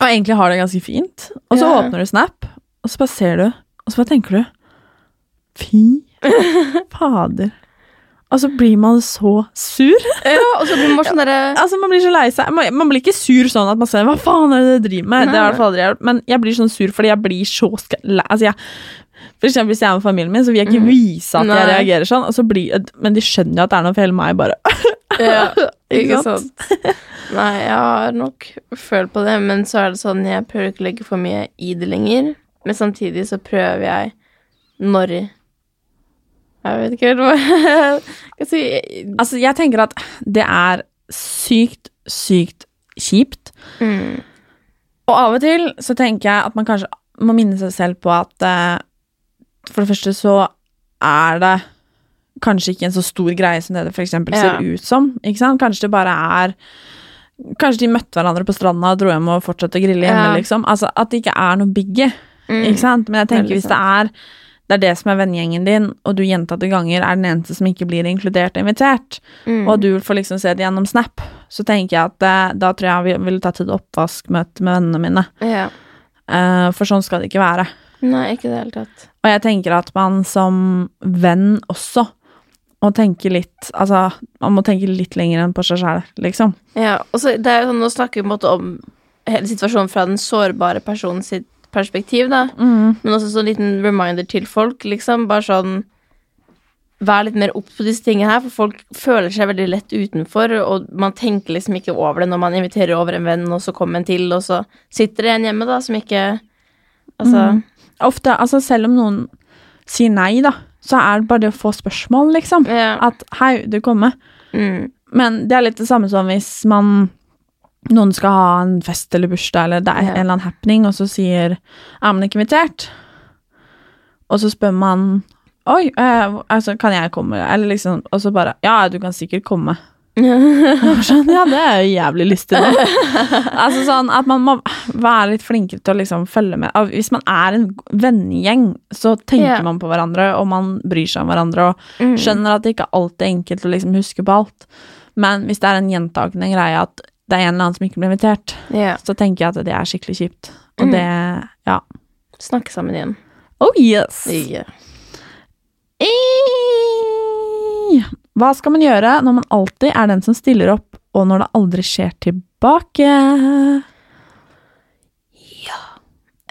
A: og egentlig har det ganske fint, og så
B: Ja.
A: åpner du Snap, og så bare ser du, og så bare tenker du Fy [LAUGHS] fader. Og så blir man så sur.
B: Ja, og så blir man sånn derre [LAUGHS]
A: Altså, Man blir så lei seg. Man, man blir ikke sur sånn at man ser 'hva faen er det du driver med'? Det har jeg i hvert fall aldri. Men jeg blir sånn sur fordi jeg blir så lei altså, jeg, For eksempel hvis jeg er med familien min, så vil jeg ikke vise at jeg
B: Nei.
A: reagerer sånn. Og så blir, men de skjønner jo at det er noe feil med meg, bare. [LAUGHS]
B: ja. [LAUGHS] Ikke sant? Nei, jeg har nok følt på det, men så er det sånn jeg prøver ikke å legge for mye i det lenger. Men samtidig så prøver jeg når Jeg vet ikke helt hva [LAUGHS] si.
A: Altså, jeg tenker at det er sykt, sykt kjipt.
B: Mm.
A: Og av og til så tenker jeg at man kanskje må minne seg selv på at eh, for det første så er det kanskje ikke en så stor greie som det det for eksempel ser
B: Ja.
A: ut som. Ikke sant? Kanskje det bare er Kanskje de møtte hverandre på stranda og dro hjem og fortsatte å grille hjemme,
B: Ja.
A: liksom. Altså at det ikke er noe biggie.
B: Mm.
A: Ikke sant? Men jeg tenker hvis det er det er det som er vennegjengen din, og du gjentatte ganger er den eneste som ikke blir inkludert og invitert,
B: Mm.
A: og du får liksom se det gjennom Snap, så tenker jeg at eh, da tror jeg vi ville tatt et oppvaskmøte med vennene mine.
B: Ja.
A: Uh, for sånn skal det ikke være.
B: Nei, ikke i det hele tatt.
A: Og jeg tenker at man som venn også må tenke litt Altså, man må tenke litt lenger enn på seg sjæl, liksom.
B: Ja, og så det er jo sånn, Nå snakker vi på en måte om hele situasjonen fra den sårbare personen sitt perspektiv, da.
A: Mm.
B: Men også sånn liten reminder til folk, liksom. Bare sånn Vær litt mer obs på disse tingene her, for folk føler seg veldig lett utenfor, og man tenker liksom ikke over det når man inviterer over en venn, og så kommer en til, og så sitter det en hjemme, da, som ikke Altså
A: Mm. Ofte, altså selv om noen sier nei, da, så er det bare det å få spørsmål, liksom.
B: Ja.
A: At 'hei, du kommer'.
B: Mm.
A: Men det er litt det samme som hvis man noen skal ha en fest eller bursdag, eller det er
B: Ja.
A: en eller annen happening, og så sier 'er man ikke invitert?' Og så spør man 'oi, eh, altså, kan jeg komme?' Eller liksom, og så bare 'ja, du kan sikkert komme'. Sånn, ja, det er jo jævlig lystig, da. [LAUGHS] altså sånn at man må være litt flinkere til å liksom følge med. Hvis man er en vennegjeng, så tenker
B: yeah.
A: man på hverandre, og man bryr seg om hverandre, og
B: Mm.
A: skjønner at det ikke alltid er enkelt å liksom huske på alt. Men hvis det er en gjentakende greie at det er en eller annen som ikke blir invitert,
B: yeah.
A: så tenker jeg at det er skikkelig kjipt. Og
B: Mm.
A: det Ja.
B: Snakke sammen igjen.
A: Oh yes!
B: Yeah.
A: I- Hva skal man gjøre når man alltid er den som stiller opp, og når det aldri skjer tilbake?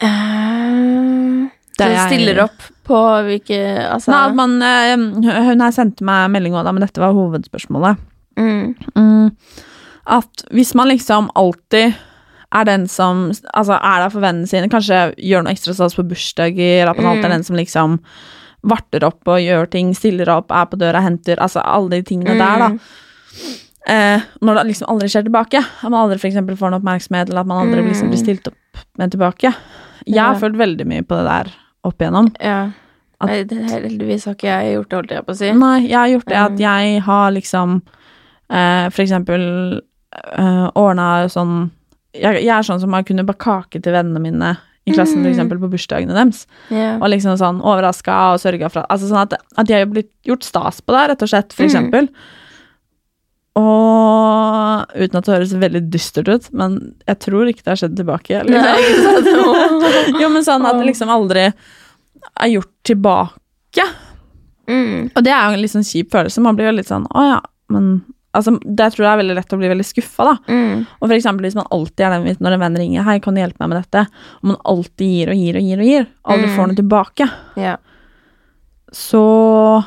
B: Eh,
A: Det
B: så
A: er jeg-
B: stiller opp på hvilke Altså
A: Nei, man, uh, hun her sendte meg melding òg, men dette var hovedspørsmålet.
B: mm,
A: Mm, at hvis man liksom alltid er den som altså er der for vennene sine, kanskje gjør noe ekstra stas på bursdager, at man alltid er den som liksom varter opp og gjør ting, stiller opp, er på døra, henter Altså alle de tingene der, da. Eh, når det liksom aldri skjer tilbake. At man aldri for eksempel får noe oppmerksomhet, eller at man aldri liksom blir stilt opp med tilbake. Jeg har
B: Ja.
A: følt veldig mye på det der opp igjennom.
B: Ja.
A: At-
B: Nei, det, heldigvis har ikke jeg gjort det, holdt jeg på å si.
A: Nei, jeg har gjort det
B: Mm.
A: at jeg har liksom eh, For eksempel eh, ordna sånn jeg, jeg er sånn som har kunnet bake kake til vennene mine i klassen,
B: Mm.
A: eksempel på bursdagene deres.
B: Yeah.
A: Og liksom sånn overraska og sørga for Altså sånn at, at de har blitt gjort stas på det, rett og slett, for
B: Mm.
A: Og uten at det høres veldig dystert ut, men jeg tror ikke det har skjedd tilbake. Liksom. [LAUGHS] [LAUGHS] Jo, men sånn at det liksom aldri er gjort tilbake.
B: Mm.
A: Og det er jo en litt sånn kjip følelse. Man blir jo litt sånn Å ja, men Altså, Der tror jeg det er veldig lett å bli veldig skuffa, da.
B: Mm.
A: Og for eksempel hvis man alltid er den når en venn ringer 'Hei, kan du hjelpe meg med dette?' Og man alltid gir og gir og gir og gir, aldri
B: Mm.
A: får noe tilbake,
B: Ja.
A: så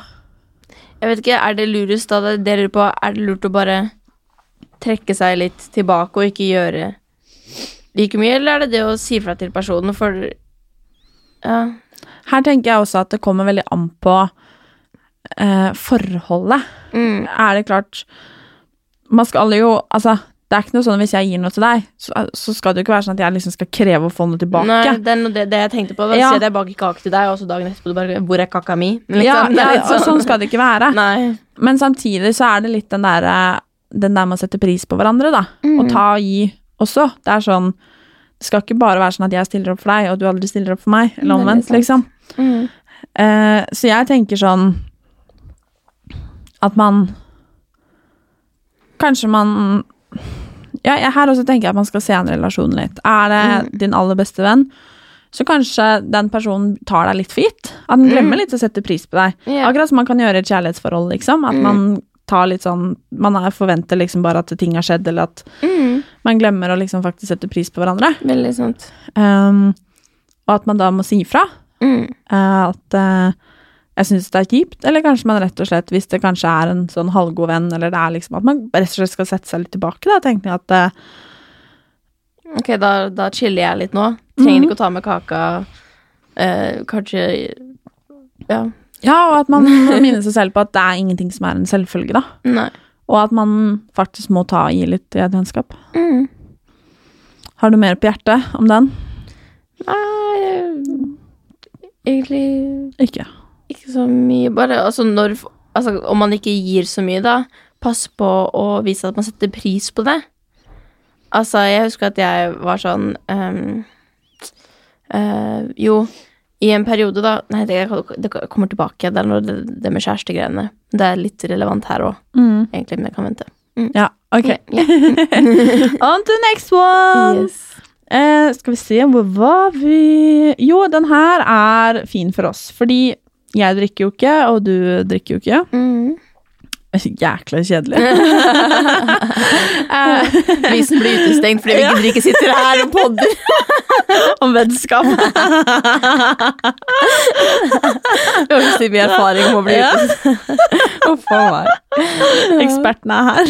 B: Jeg vet ikke, er det lurest da det dere lurer på, er det lurt å bare trekke seg litt tilbake og ikke gjøre like mye, eller er det det å si fra til personen, for Ja.
A: Her tenker jeg også at det kommer veldig an på eh, forholdet.
B: Mm.
A: Er det klart Man skal jo Altså, det er ikke noe sånn hvis jeg gir noe til deg, så, så skal det jo ikke være sånn at jeg liksom skal kreve å få noe tilbake.
B: Nei, det er noe det, det jeg tenkte på. Da
A: Ja.
B: sier jeg at jeg baker kake til deg, og så dagen etterpå du bare 'Hvor er kaka mi?' Liksom,
A: ja,
B: det er
A: ja,
B: litt
A: og sånn skal det ikke være.
B: Nei.
A: Men samtidig så er det litt den der Den der med å sette pris på hverandre, da.
B: Mm.
A: Og ta og gi også. Det er sånn Det skal ikke bare være sånn at jeg stiller opp for deg, og du aldri stiller opp for meg. Eller
B: Veldig
A: omvendt,
B: sant.
A: liksom.
B: Mm.
A: Eh, så jeg tenker sånn At man Kanskje man Ja, jeg, her også tenker jeg at man skal se an relasjonen litt. Er det
B: Mm.
A: din aller beste venn, så kanskje den personen tar deg litt for gitt. At den glemmer litt å sette pris på deg.
B: Yeah.
A: Akkurat som man kan gjøre i et kjærlighetsforhold, liksom. At
B: Mm.
A: man tar litt sånn Man er forventer liksom bare at ting har skjedd, eller at
B: Mm.
A: man glemmer å liksom faktisk sette pris på hverandre.
B: Veldig sant.
A: Um, og at man da må si ifra.
B: Mm.
A: Eh, at eh, jeg syns det er kjipt, eller kanskje man rett og slett, hvis det kanskje er en sånn halvgod venn, eller det er liksom at man rett og slett skal sette seg litt tilbake, da, tenker jeg at uh,
B: Ok, da, da chiller jeg litt nå. Trenger
A: Mhm.
B: ikke å ta med kaka. Uh, kanskje Ja.
A: Ja, og at man minner seg selv på at det er ingenting som er en selvfølge, da.
B: Nei.
A: Og at man faktisk må ta i litt i et vennskap.
B: Mm.
A: Har du mer på hjertet om den?
B: Nei Egentlig
A: Ikke.
B: Ikke så mye. Bare altså når Altså om man ikke gir så mye, da, pass på å vise at man setter pris på det. Altså, jeg husker at jeg var sånn um, uh, Jo, i en periode, da Nei, det, det kommer tilbake. Det er noe, det, det med kjærestegreiene. Det er litt relevant her òg,
A: Mm.
B: egentlig, men jeg kan vente.
A: Ja, ok.
B: Yeah, [LAUGHS] yeah.
A: On to next one!
B: Yes.
A: Uh, skal vi se, hvor var vi Jo, den her er fin for oss, fordi jeg drikker jo ikke, og du drikker jo ikke.
B: Mm.
A: Jækla kjedelig. [LAUGHS]
B: Vi som blir utestengt fordi vi gidder ikke sitter her og podder. [LAUGHS]
A: Om vennskap. [LAUGHS]
B: Vi har så mye erfaring om å bli utestengt. Uff a meg.
A: Ekspertene er her.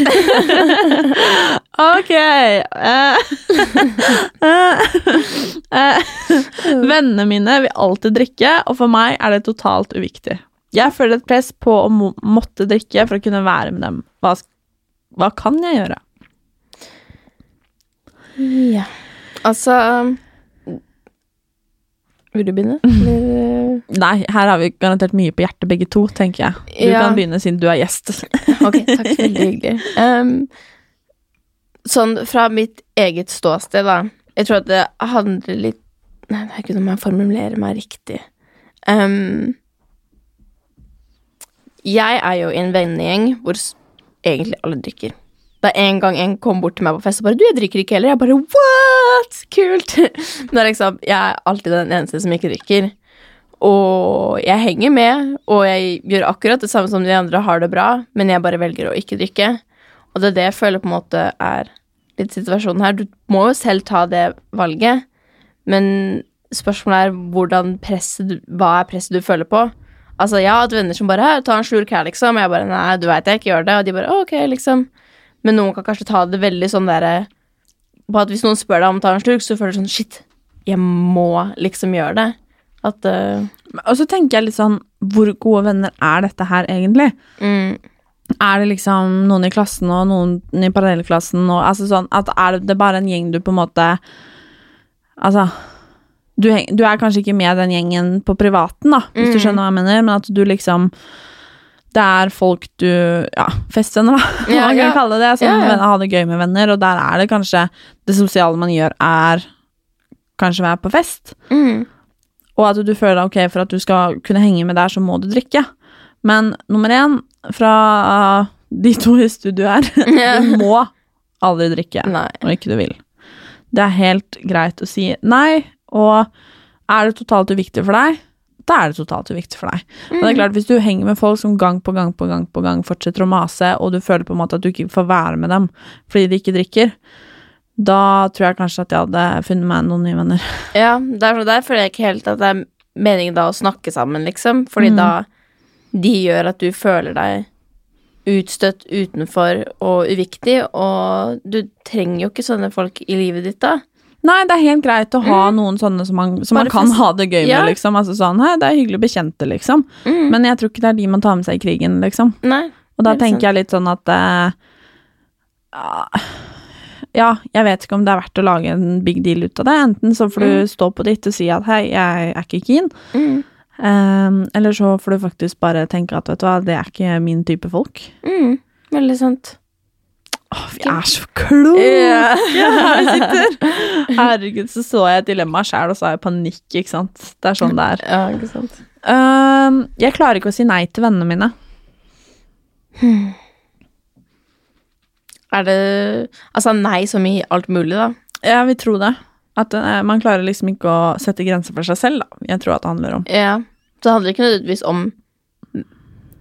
A: ok. eh, eh, vennene mine vil alltid drikke, og for meg er det totalt uviktig. Jeg føler et press på å må måtte drikke for å kunne være med dem. Hva, hva kan jeg gjøre?
B: Ja. Altså Vil du begynne? [LAUGHS] Eller-
A: Nei, her har vi garantert mye på hjertet begge to, tenker jeg. Du
B: Ja.
A: kan begynne siden du er gjest. [LAUGHS]
B: Ok, takk. Veldig hyggelig. Um, sånn fra mitt eget ståsted, da. Jeg tror at det handler litt Nei, det er ikke om jeg formulerer meg riktig. Um, jeg er jo i en vennegjeng hvor egentlig alle drikker. Er en gang en kom bort til meg på fest og bare 'Du, jeg drikker ikke heller.' Jeg bare 'What?! Kult!' [LAUGHS] Men liksom, jeg er alltid den eneste som ikke drikker. Og jeg henger med, og jeg gjør akkurat det samme som de andre har det bra, men jeg bare velger å ikke drikke. Og det er det jeg føler på en måte er litt situasjonen her. Du må jo selv ta det valget, men spørsmålet er hvordan presset hva er presset du føler på. Altså, jeg har hatt venner som bare «Her, 'Ta en slurk her', liksom. Og jeg bare 'Nei, du veit jeg ikke gjør det', og de bare 'Ok', liksom. Men noen kan kanskje ta det veldig sånn derre På at hvis noen spør deg om å ta en slurk, så føler du sånn 'Shit, jeg må liksom gjøre det'. At uh...
A: Og så tenker jeg litt sånn, hvor gode venner er dette her egentlig?
B: mm,
A: Er det liksom noen i klassen og noen i parallellklassen og altså sånn at er det bare en gjeng du på en måte Altså du, du er kanskje ikke med den gjengen på privaten, da, hvis du
B: Mm.
A: skjønner hva jeg mener, men at du liksom Det er folk du Ja, festvenner, da, [LAUGHS]
B: Ja,
A: man kan
B: ja.
A: kalle det. Som
B: Ja, ja.
A: ha det gøy med venner, og der er det kanskje Det sosiale man gjør, er kanskje være på fest.
B: mm,
A: Og at du føler ok, for at du skal kunne henge med der, så må du drikke. Men nummer én, fra uh, de to i studio her, [LAUGHS]
B: Ja.
A: du må aldri drikke
B: Nei.
A: når ikke du vil. Det er helt greit å si nei, og er det totalt uviktig for deg, da er det totalt uviktig for deg. Men det er klart, hvis du henger med folk som gang på gang på gang på gang fortsetter å mase, og du føler på en måte at du ikke får være med dem fordi de ikke drikker, da tror jeg kanskje at jeg hadde funnet meg noen nye venner.
B: Ja, der, der føler jeg ikke helt at det er meningen da å snakke sammen, liksom. Fordi
A: Mm.
B: da de gjør at du føler deg utstøtt utenfor og uviktig, og du trenger jo ikke sånne folk i livet ditt da.
A: Nei, det er helt greit å ha noen sånne som man, som man
B: Mm.
A: Kan
B: fest-
A: ha det gøy med,
B: Ja.
A: liksom. Altså sånn, hei, det er hyggelig bekjente, liksom.
B: Mm.
A: Men jeg tror ikke det er de man tar med seg i krigen, liksom.
B: Nei.
A: Og da tenker
B: sant.
A: jeg litt sånn at ah, Ja, jeg vet ikke om det er verdt å lage en big deal ut av det. Enten så får du stå på ditt og si at hei, jeg er ikke keen.
B: Mm.
A: Um, eller så får du faktisk bare tenke at vet du hva, det er ikke min type folk.
B: Mm. Veldig sant.
A: Åh, vi er så kloke!
B: yeah. [LAUGHS]
A: her vi sitter. [LAUGHS] Herregud, så så jeg et dilemma sjæl, og så har jeg panikk, ikke sant. Det er sånn det er.
B: Ja, ikke sant.
A: Uh, jeg klarer ikke å si nei til vennene mine.
B: Er det Altså nei som i alt mulig, da?
A: Ja, vi tror det. At uh, man klarer liksom ikke å sette grenser for seg selv, da. Jeg tror at det handler om.
B: Ja. Så det handler ikke nødvendigvis om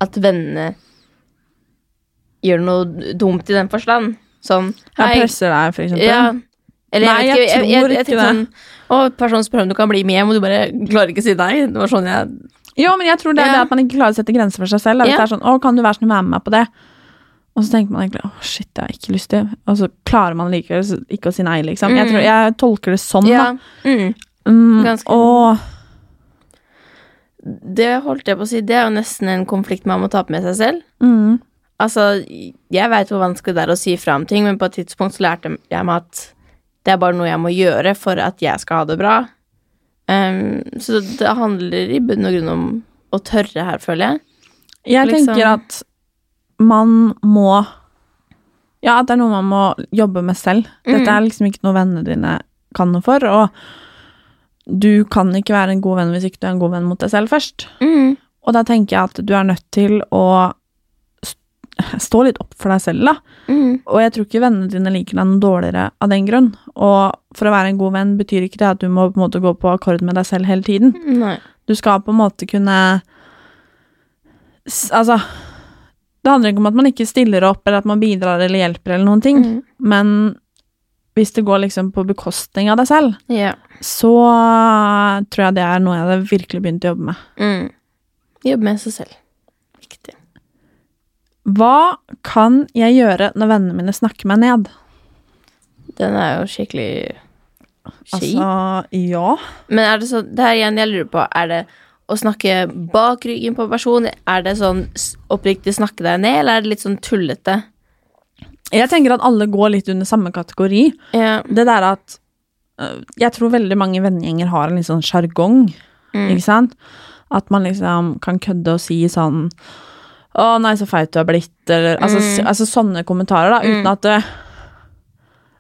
B: at vennene gjør noe dumt i den forstand. Sånn
A: Jeg presser deg, for eksempel.
B: Ja. Eller
A: Nei,
B: jeg,
A: jeg
B: ikke, jeg, jeg,
A: tror
B: jeg,
A: ikke
B: det. sånn Å, personen spør om du kan bli med hjem, og du bare klarer ikke å si nei. Det var sånn jeg
A: Jo, men jeg tror det er
B: Ja.
A: det at man ikke klarer å sette grenser for seg selv. Hvis
B: Ja.
A: det er sånn 'Å, kan du være snill å være med meg på det?' Og så tenker man egentlig 'Å, shit, det har jeg ikke lyst til'. Og så klarer man likevel ikke å si nei, liksom. Jeg,
B: Mm.
A: tror, jeg tolker det sånn,
B: Ja.
A: da.
B: Mm.
A: Mm,
B: Ganske-
A: og
B: Det holdt jeg på å si, det er jo nesten en konflikt man må ta på med seg selv.
A: mm,
B: Altså, jeg veit hvor vanskelig det er å si fra om ting, men på et tidspunkt så lærte jeg meg at det er bare noe jeg må gjøre for at jeg skal ha det bra. Um, så det handler i bunn og grunn om å tørre her, føler jeg.
A: Jeg
B: Liksom-
A: tenker at man må Ja, at det er noe man må jobbe med selv. Dette
B: Mm.
A: er liksom ikke noe vennene dine kan noe for, og du kan ikke være en god venn hvis ikke du er en god venn mot deg selv først.
B: Mm.
A: Og da tenker jeg at du er nødt til å stå litt opp for deg selv, da.
B: Mm.
A: Og jeg tror ikke vennene dine liker deg noe dårligere av den grunn. Og for å være en god venn betyr ikke det at du må på en måte gå på akkord med deg selv hele tiden.
B: Nei.
A: Du skal på en måte kunne Altså Det handler ikke om at man ikke stiller opp, eller at man bidrar eller hjelper eller noen ting,
B: Mm.
A: men hvis det går liksom på bekostning av deg selv,
B: yeah.
A: så tror jeg det er noe jeg hadde virkelig begynt å jobbe med.
B: Mm. Jobbe med seg selv. Viktig.
A: Hva kan jeg gjøre når vennene mine snakker meg ned?
B: Den er jo skikkelig kjip.
A: Altså, ja.
B: Men er det sånn Det her igjen jeg lurer på. Er det å snakke bak ryggen på personen? Er det sånn oppriktig snakke deg ned, eller er det litt sånn tullete?
A: Jeg tenker at alle går litt under samme kategori.
B: Ja.
A: Det der at øh, Jeg tror veldig mange vennegjenger har en litt sånn sjargong,
B: Mm.
A: ikke sant? At man liksom kan kødde og si sånn Å, nei, så feit du har blitt, eller altså,
B: Mm.
A: altså sånne kommentarer, da, uten at det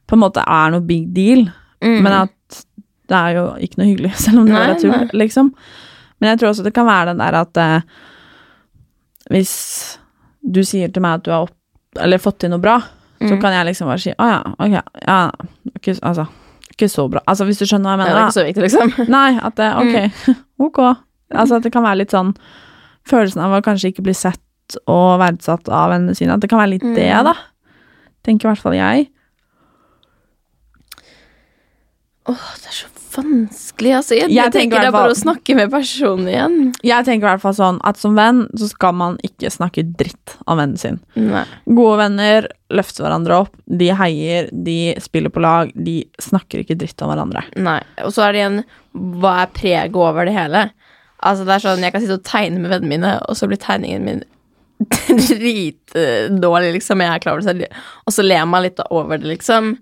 A: på en måte er noe big deal.
B: Mm.
A: Men at det er jo ikke noe hyggelig, [LAUGHS] selv om det
B: Nei,
A: er tull,
B: nei.
A: liksom. Men jeg tror også det kan være den der at eh, hvis du sier til meg at du har opp, eller fått til noe bra, så
B: Mm.
A: kan jeg liksom bare si å ja, ok, ja, ikke, altså, ikke så bra. Altså hvis du skjønner hva jeg
B: mener? det er ikke så viktig, liksom.
A: Nei, at det, ok, [LAUGHS] ok. Altså at det kan være litt sånn følelsen av å kanskje ikke bli sett og verdsatt av vennene sine, at det kan være litt det,
B: Mm.
A: da. Tenker i hvert fall jeg.
B: Åh, det er så vanskelig, altså. Jeg,
A: Jeg
B: jeg,
A: tenker
B: tenker det er bare å snakke med personen igjen.
A: Jeg tenker i hvert fall sånn at som venn så skal man ikke snakke dritt om vennen sin.
B: Nei.
A: Gode venner løfter hverandre opp, de heier, de spiller på lag, de snakker ikke dritt om hverandre.
B: Nei. Og så er det igjen hva er preget over det hele? Altså det er sånn, Jeg kan sitte og tegne med vennene mine, og så blir tegningen min dritdårlig, liksom. Jeg er klar over det, og så ler man litt over det, liksom.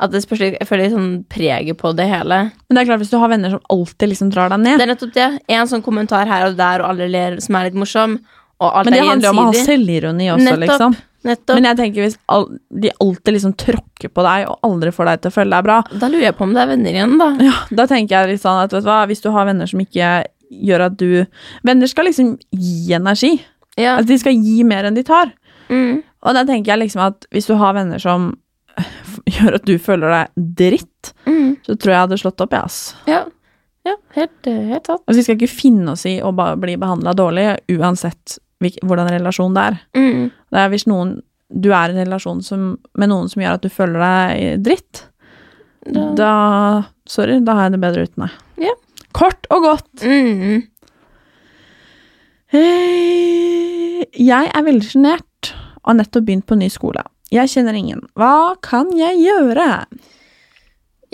B: At det spørs Jeg føler sånn preget på det hele.
A: Men det er klart, hvis du har venner som alltid liksom drar deg ned Det
B: er nettopp det. En sånn kommentar her og der, og alle ler, som er litt morsom. Og alt
A: Men det
B: er
A: handler jo om å ha selvironi også,
B: Nettopp.
A: liksom.
B: Nettopp.
A: Men jeg tenker hvis all, de alltid liksom tråkker på deg og aldri får deg til å føle deg bra,
B: Da lurer jeg på om det er venner igjen, da.
A: ja, da tenker jeg litt sånn at vet du hva, hvis du har venner som ikke gjør at du Venner skal liksom gi energi.
B: Ja.
A: At de skal gi mer enn de tar.
B: Mm.
A: Og da tenker jeg liksom at hvis du har venner som [LAUGHS] gjør at du føler deg dritt,
B: Mm.
A: så tror jeg jeg hadde slått opp, jeg, ass.
B: Ja. ja helt, helt sant.
A: Altså, vi skal ikke finne oss i å bli behandla dårlig, uansett hvordan relasjon det er.
B: Mm.
A: Det er hvis noen du er i en relasjon som, med noen som gjør at du føler deg dritt,
B: Da-
A: da Sorry, da har jeg det bedre uten deg.
B: Ja.
A: Kort og godt.
B: Mm.
A: Eh, Jeg er veldig sjenert og har nettopp begynt på ny skole. Jeg kjenner ingen. Hva kan jeg gjøre?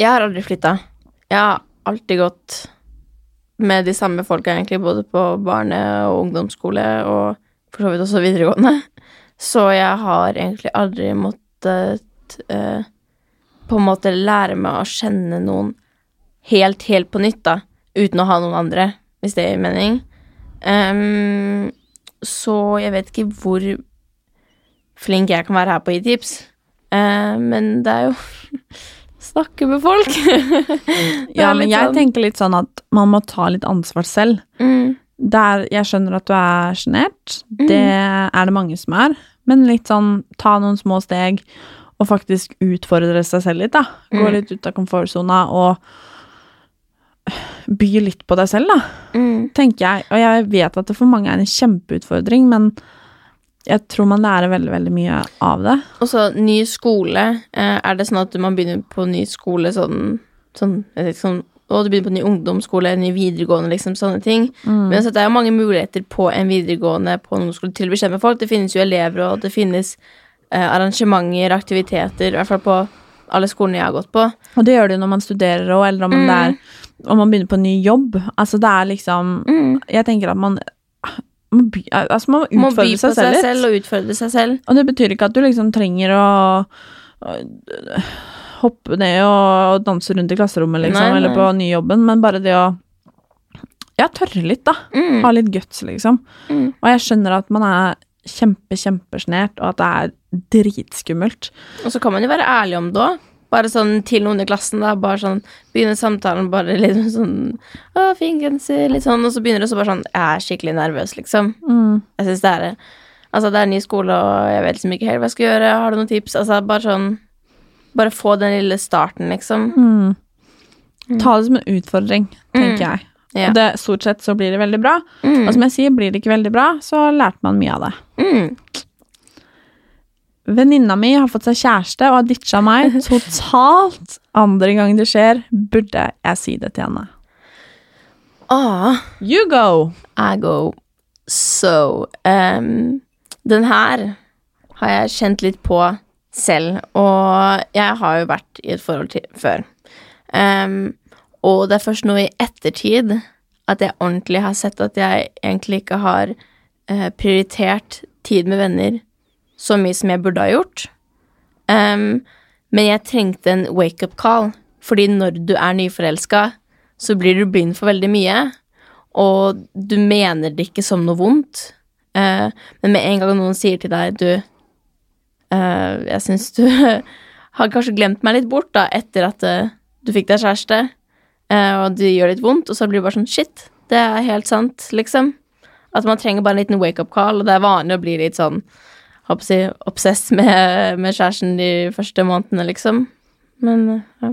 B: Jeg har aldri flytta. Jeg har alltid gått med de samme folka, egentlig, både på barne- og ungdomsskole og for så vidt også videregående. Så jeg har egentlig aldri måttet eh, på en måte lære meg å kjenne noen helt, helt på nytt, da, uten å ha noen andre, hvis det gir mening. Ehm, så jeg vet ikke hvor flink jeg kan være her på å gi tips, Uh, men det er jo [LAUGHS] snakke med folk. [LAUGHS]
A: Ja, men jeg
B: sånn-
A: tenker litt sånn at man må ta litt ansvar selv.
B: mm,
A: Der jeg skjønner at du er sjenert,
B: Mm.
A: det er det mange som er, men litt sånn ta noen små steg og faktisk utfordre seg selv litt, da. Gå
B: Mm.
A: litt ut av komfortsona og by litt på deg selv, da,
B: mm,
A: tenker jeg. Og jeg vet at det for mange er en kjempeutfordring, men jeg tror man lærer veldig, veldig mye av det.
B: Og så ny skole. Eh, er det sånn at man begynner på ny skole sånn, sånn, ikke, sånn og du begynner på ny ungdomsskole, ny videregående, liksom, sånne ting.
A: Mm.
B: Men så det er jo mange muligheter på en videregående på en ungdomsskole til å bekjempe folk. Det finnes jo elever, og det finnes eh, arrangementer, aktiviteter, i hvert fall på alle skolene jeg har gått på.
A: Og det gjør det jo når man studerer òg, eller om,
B: Mm.
A: er, om man begynner på en ny jobb. Altså, det er liksom
B: Mm.
A: Jeg tenker at man man, by, altså, man må utfordre seg
B: seg
A: selv litt.
B: og utfordre seg selv.
A: Og det betyr ikke at du liksom trenger å, å hoppe ned og, og danse rundt i klasserommet, liksom,
B: Nei, nei.
A: eller på nyjobben, men bare det å Ja, tørre litt, da.
B: Mm.
A: Ha litt guts, liksom.
B: Mm.
A: Og jeg skjønner at man er kjempe, kjempesjenert, og at det er dritskummelt.
B: Og så kan man jo være ærlig om det òg. Bare sånn til noen i klassen, da. Bare sånn Begynner samtalen bare litt sånn Å, fin genser, litt sånn, og så begynner det så bare sånn Jeg er skikkelig nervøs, liksom.
A: Mm.
B: Jeg synes det er Altså, det er ny skole, og jeg vet liksom ikke helt hva jeg skal gjøre. Har du noen tips? Altså, bare sånn Bare få den lille starten, liksom.
A: Mm. Ta det som en utfordring, tenker jeg.
B: Ja.
A: Og det, stort sett så blir det veldig bra.
B: Mm.
A: Og som jeg sier, blir det ikke veldig bra, så lærte man mye av det.
B: Mm.
A: Venninna mi har fått seg kjæreste og har ditcha meg [LAUGHS] totalt. Andre gang det skjer, burde jeg si det til henne.
B: Ah,
A: You go!
B: I go so um, Den her har jeg kjent litt på selv, og jeg har jo vært i et forhold til før. Um, og det er først nå i ettertid at jeg ordentlig har sett at jeg egentlig ikke har eh, prioritert tid med venner så mye som jeg burde ha gjort. Um, men jeg trengte en wake-up call, fordi når du er nyforelska, så blir du blind for veldig mye, og du mener det ikke som noe vondt. Uh, men med en gang noen sier til deg du uh, Jeg syns du [LAUGHS] har kanskje glemt meg litt bort da etter at uh, du fikk deg kjæreste, og det gjør litt vondt, og så blir det bare sånn shit, det er helt sant, liksom. At man trenger bare en liten wake-up call, og det er vanlig å bli litt sånn håper jeg, obsess med, med kjæresten de første månedene, liksom. Men eh, ja.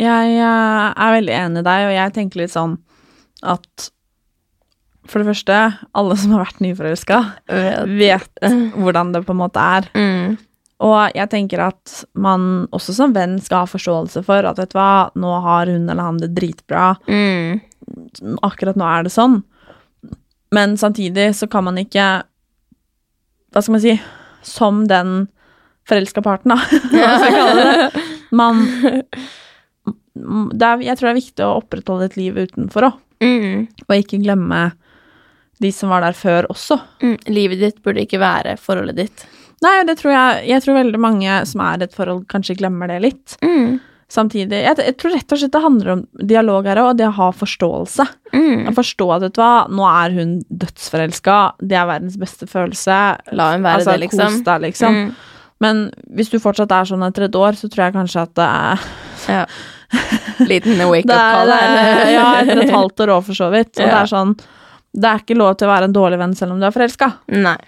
A: Jeg eh, er veldig enig i deg, og jeg tenker litt sånn at For det første, alle som har vært nyforelska, vet hvordan det på en måte er.
B: Mm.
A: Og jeg tenker at man også som venn skal ha forståelse for at vet du hva, nå har hun eller han det dritbra.
B: Mm.
A: Akkurat nå er det sånn. Men samtidig så kan man ikke Hva skal man si Som den forelska parten, da. [LAUGHS] Hva skal jeg kalle det? Man det er, Jeg tror det er viktig å opprettholde et liv utenfor òg,
B: Mm.
A: og ikke glemme de som var der før også.
B: Mm. Livet ditt burde ikke være forholdet ditt.
A: Nei, det tror jeg Jeg tror veldig mange som er i et forhold, kanskje glemmer det litt.
B: Mm.
A: Samtidig Jeg, jeg tror rett og slett det handler om dialog her og det å ha forståelse.
B: Mm.
A: Å forstå at vet du hva, nå er hun dødsforelska, det er verdens beste følelse.
B: La hun være
A: altså,
B: det, liksom.
A: Kos deg, liksom.
B: Mm.
A: Men hvis du fortsatt er sånn etter et år, så tror jeg kanskje at det er
B: Ja. Liten [LAUGHS] wake-up
A: det er,
B: call her.
A: Ja, etter et halvt år òg, for så vidt. Og det er sånn Det er ikke lov til å være en dårlig venn selv om du er forelska,
B: Nei.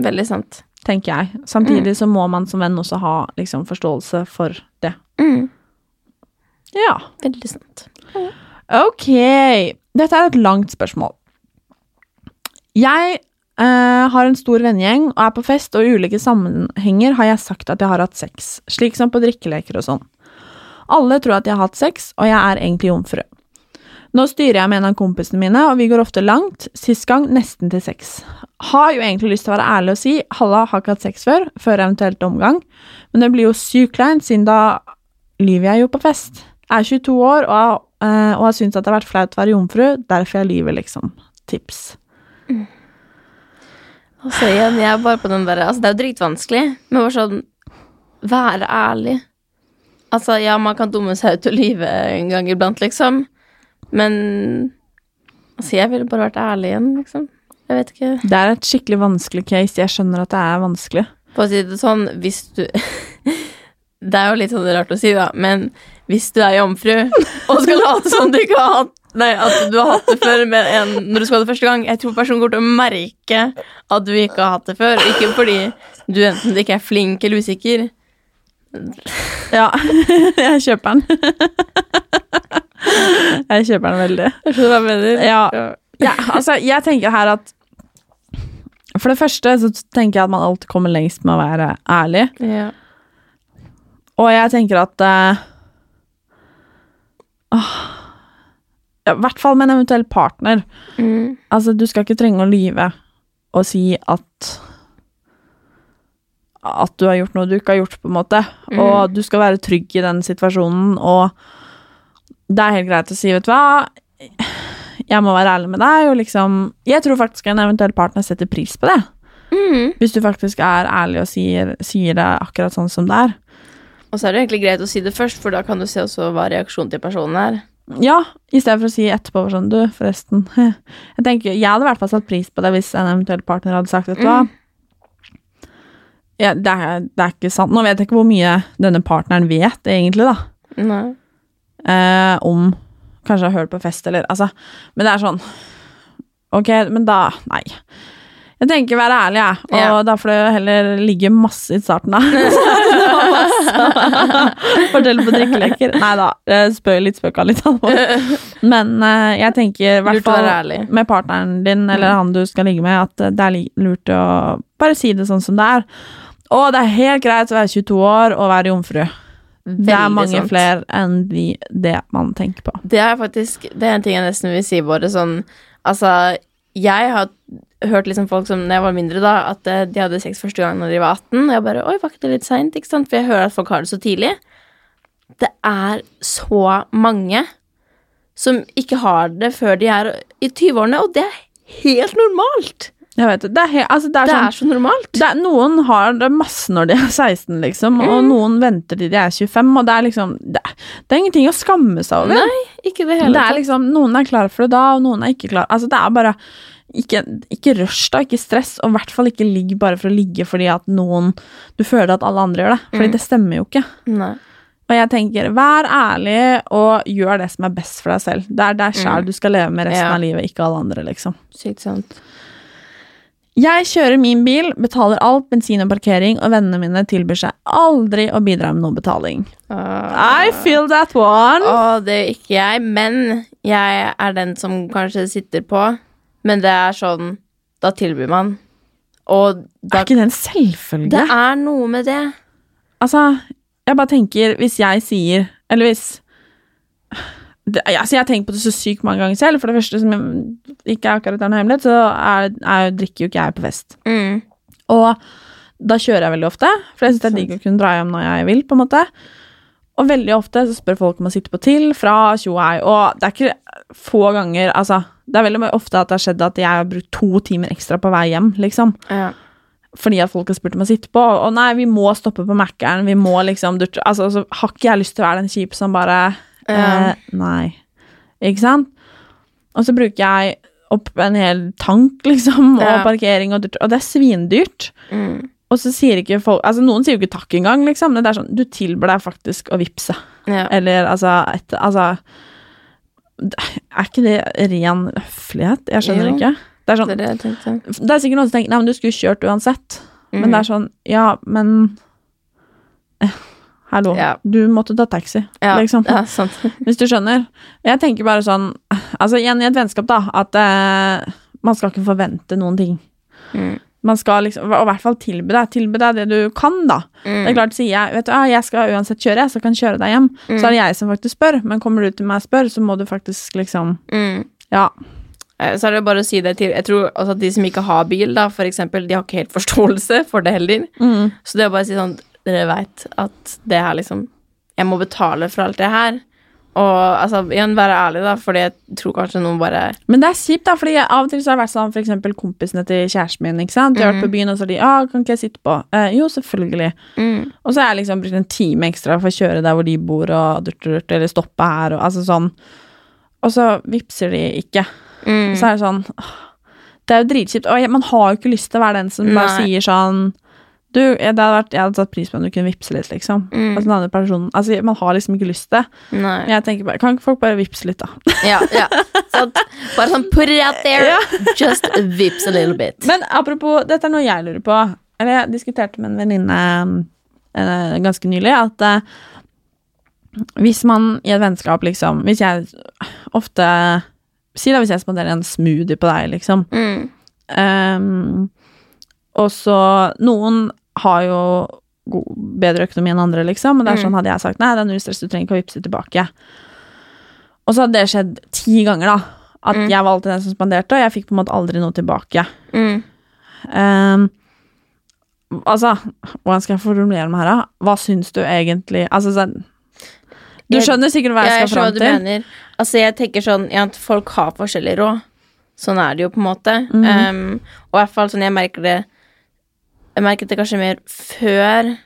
B: Veldig sant.
A: Tenker jeg. Samtidig så må man som venn også ha liksom, forståelse for det.
B: Mm.
A: Ja.
B: Veldig sant.
A: Ok. Dette er et langt spørsmål. Jeg eh, har en stor vennegjeng og er på fest, og i ulike sammenhenger har jeg sagt at jeg har hatt sex, slik som på drikkeleker og sånn. Alle tror at jeg har hatt sex, og jeg er egentlig jomfru. Nå styrer jeg med en av kompisene mine, og vi går ofte langt, sist gang nesten til sex. Har jo egentlig lyst til å være ærlig og si halla, har ikke hatt sex før, før eventuelt omgang, men det blir jo sykt kleint, siden da lyver jeg jo på fest. Jeg er 22 år og, har- eh, og har syntes at det har vært flaut å være jomfru, derfor jeg lyver, liksom. Tips.
B: Altså igjen, jeg er bare på den der Altså, det er jo dritvanskelig, men bare sånn Være ærlig. Altså, ja, man kan dumme seg ut og lyve en gang iblant, liksom, men Altså, jeg ville bare vært ærlig igjen, liksom. Jeg vet ikke.
A: Det er et skikkelig vanskelig case. Jeg skjønner at det er vanskelig.
B: For å si det sånn, hvis du [LAUGHS] Det er jo litt sånn rart å si, da, men hvis du er jomfru og skal late som du ikke har hatt Nei, at du har hatt det før med en når du skal ha det første gang Jeg tror personen går til å merke at du ikke har hatt det før. Ikke fordi du enten ikke er flink eller usikker.
A: Ja, [LAUGHS] jeg kjøper den. [LAUGHS] jeg kjøper den veldig.
B: Jeg skjønner hva jeg mener.
A: Ja. ja, altså, jeg tenker her at For det første så tenker jeg at man alltid kommer lengst med å være ærlig.
B: Ja.
A: Og jeg tenker at uh, I hvert fall med en eventuell partner.
B: Mm.
A: Altså, du skal ikke trenge å lyve og si at At du har gjort noe du ikke har gjort, på en måte.
B: Mm.
A: Og du skal være trygg i den situasjonen, og det er helt greit å si, vet du hva Jeg må være ærlig med deg, og liksom Jeg tror faktisk en eventuell partner setter pris på det.
B: Mm.
A: Hvis du faktisk er ærlig og sier, sier det akkurat sånn som det er.
B: Og så er det egentlig greit å si det først, for da kan du se også hva reaksjonen til personen er.
A: Ja, i stedet for å si etterpå sånn Du, forresten [LAUGHS] Jeg tenker, jeg hadde i hvert fall satt pris på det hvis en eventuell partner hadde sagt Vet du hva? Ja, det, er, det er ikke sant. Nå vet jeg ikke hvor mye denne partneren vet, egentlig, da.
B: Nei.
A: Eh, om Kanskje har hørt på fest, eller Altså, men det er sånn Ok, men da Nei. Jeg tenker være ærlig, jeg. Og da får det heller ligge masse i starten, [LAUGHS] da. Fortelle på drikkeleker. Nei da, jeg litt spøka litt alvor. Men eh, jeg tenker i hvert fall med partneren din eller han du skal ligge med, at det er lurt å bare si det sånn som det er. Og det er helt greit å være 22 år og være jomfru. Det er mange
B: sant.
A: flere enn de, det man tenker på.
B: Det er faktisk Det er en ting jeg nesten vil si bare sånn Altså, jeg har hørt liksom folk som Når jeg var mindre, da, at eh, de hadde sex første gang når de var 18. Og jeg bare Oi, var ikke det litt seint? Ikke sant? For jeg hører at folk har det så tidlig. Det er så mange som ikke har det før de er i 20-årene, og det er helt normalt.
A: Jeg vet det. Er, altså, det er,
B: Det
A: sånn,
B: er så normalt.
A: er, noen har det masse når de er [LAUGHS] 16, liksom,
B: Mm.
A: og noen venter til de er 25, og det er liksom Det, det er ingenting å skamme seg over.
B: Nei, ikke det hele
A: det
B: tatt.
A: liksom, Noen er klar for det da, og noen er ikke klar. Altså, det er bare ikke, ikke rush, da, ikke stress, og i hvert fall ikke ligg bare for å ligge fordi at noen Du føler at alle andre gjør det, fordi
B: Mm.
A: det stemmer jo ikke.
B: Nei.
A: Og jeg tenker, vær ærlig og gjør det som er best for deg selv. Det er deg sjæl du skal leve med resten
B: Mm. Ja.
A: av livet, ikke alle andre, liksom.
B: Sykt sant.
A: Jeg kjører min bil, betaler alt, bensin og parkering, og vennene mine tilbyr seg aldri å bidra med noe betaling. I feel that one.
B: Å, det gjør ikke jeg, men jeg er den som kanskje sitter på. Men det er sånn Da tilbyr man. Og
A: Er ikke det en selvfølge?
B: Det er noe med det.
A: Altså, jeg bare tenker, hvis jeg sier Eller hvis det, altså Jeg har tenkt på det så sykt mange ganger selv. For det første, som jeg, ikke er akkurat noe hemmelighet, så er, er, drikker jo ikke jeg på fest.
B: Mm.
A: Og da kjører jeg veldig ofte, for jeg syns det er digg å kunne dra hjem når jeg vil. på en måte Og veldig ofte så spør folk om å sitte på til fra tjo og hei, og det er ikke få ganger Altså, det er veldig ofte at det har skjedd at jeg har brukt to timer ekstra på vei hjem, liksom.
B: Ja.
A: Fordi at folk har spurt om å sitte på, og nei, vi må stoppe på Mækkern, vi må liksom Altså, så har ikke jeg lyst til å være den kjipe som bare Eh, Nei. Ikke sant? Og så bruker jeg opp en hel tank, [LAUGHS] liksom, og
B: Ja.
A: parkering, og, dyrt, og det er svindyrt.
B: Mm.
A: Og så sier ikke folk Altså, noen sier jo ikke takk engang, liksom, men det er sånn Du tilbyr deg faktisk å vippse.
B: Ja.
A: Eller altså et, Altså Er ikke det ren høflighet? Jeg skjønner
B: Jo.
A: ikke. Det er sånn
B: Det er det
A: det er sikkert noen som tenker Nei, men du skulle kjørt uansett. Men
B: Mhm.
A: det er sånn Ja, men eh, Hallo.
B: Ja.
A: Du måtte ta taxi,
B: Ja,
A: liksom.
B: ja, sant. [LAUGHS]
A: Hvis du skjønner. Jeg tenker bare sånn Altså, igjen i et vennskap, da, at eh, man skal ikke forvente noen ting.
B: Mm.
A: Man skal liksom Og i hvert fall tilby deg. Tilby deg det du kan, da.
B: Mm.
A: Det er klart, sier jeg Vet du, ja, jeg skal uansett kjøre, så kan kjøre deg hjem. Så er det jeg som faktisk spør. Men kommer du til meg og spør, så må du faktisk liksom
B: Mm.
A: Ja.
B: Eh, Så er det bare å si det til Jeg tror også at de som ikke har bil, da, for eksempel, de har ikke helt forståelse for det heller.
A: Mm.
B: Så det er bare å si sånn Dere veit at det her liksom Jeg må betale for alt det her. Og altså, igjen, være ærlig, da, fordi jeg tror kanskje noen bare
A: Men det er kjipt, da, fordi jeg, av og til så har det vært sånn for eksempel kompisene til kjæresten min. ikke sant? De har vært på byen, og så har de ah, 'Kan ikke jeg sitte på?' Eh, jo, selvfølgelig.
B: mm,
A: Og så har jeg liksom brukt en time ekstra for å kjøre der hvor de bor, og durt, durt, eller stoppe her, og altså sånn. Og så vipser de ikke.
B: mm,
A: Så er det sånn Det er jo dritkjipt. Og jeg, man har jo ikke lyst til å være den som bare
B: Nei.
A: sier sånn du, jeg, hadde vært, jeg hadde satt pris på om du kunne vippse litt, liksom.
B: Mm.
A: Altså, den andre personen, altså, man har liksom ikke lyst til det. Men jeg tenker bare, kan ikke folk bare vippse litt, da?
B: Ja, ja. Så, Bare sånn put it out there. Just vips a little bit.
A: Men apropos, dette er noe jeg lurer på. Eller jeg diskuterte med en venninne eh, ganske nylig, at eh, hvis man i et vennskap, liksom Hvis jeg ofte Si da hvis jeg spanderer en smoothie på deg, liksom.
B: Mm,
A: Um, og så Noen har jo god, bedre økonomi enn andre, liksom. Og det er
B: Mm.
A: sånn hadde jeg sagt nei, det er null stress, du trenger ikke å vippse tilbake. Og så hadde det skjedd ti ganger, da. At
B: Mm.
A: jeg var alltid den som spanderte, og jeg fikk på en måte aldri noe tilbake.
B: Mm.
A: Um, altså, hvordan skal jeg formulere meg her, da? Hva syns du egentlig Altså sånn Du skjønner sikkert hva jeg
B: jeg
A: skal
B: skjønner hva
A: fram
B: du
A: til?
B: mener. Altså, jeg tenker sånn ja, at folk har forskjellig råd. Sånn er det jo på en måte.
A: Mm.
B: Um, og i hvert fall sånn jeg merker det Jeg merket det kanskje mer før.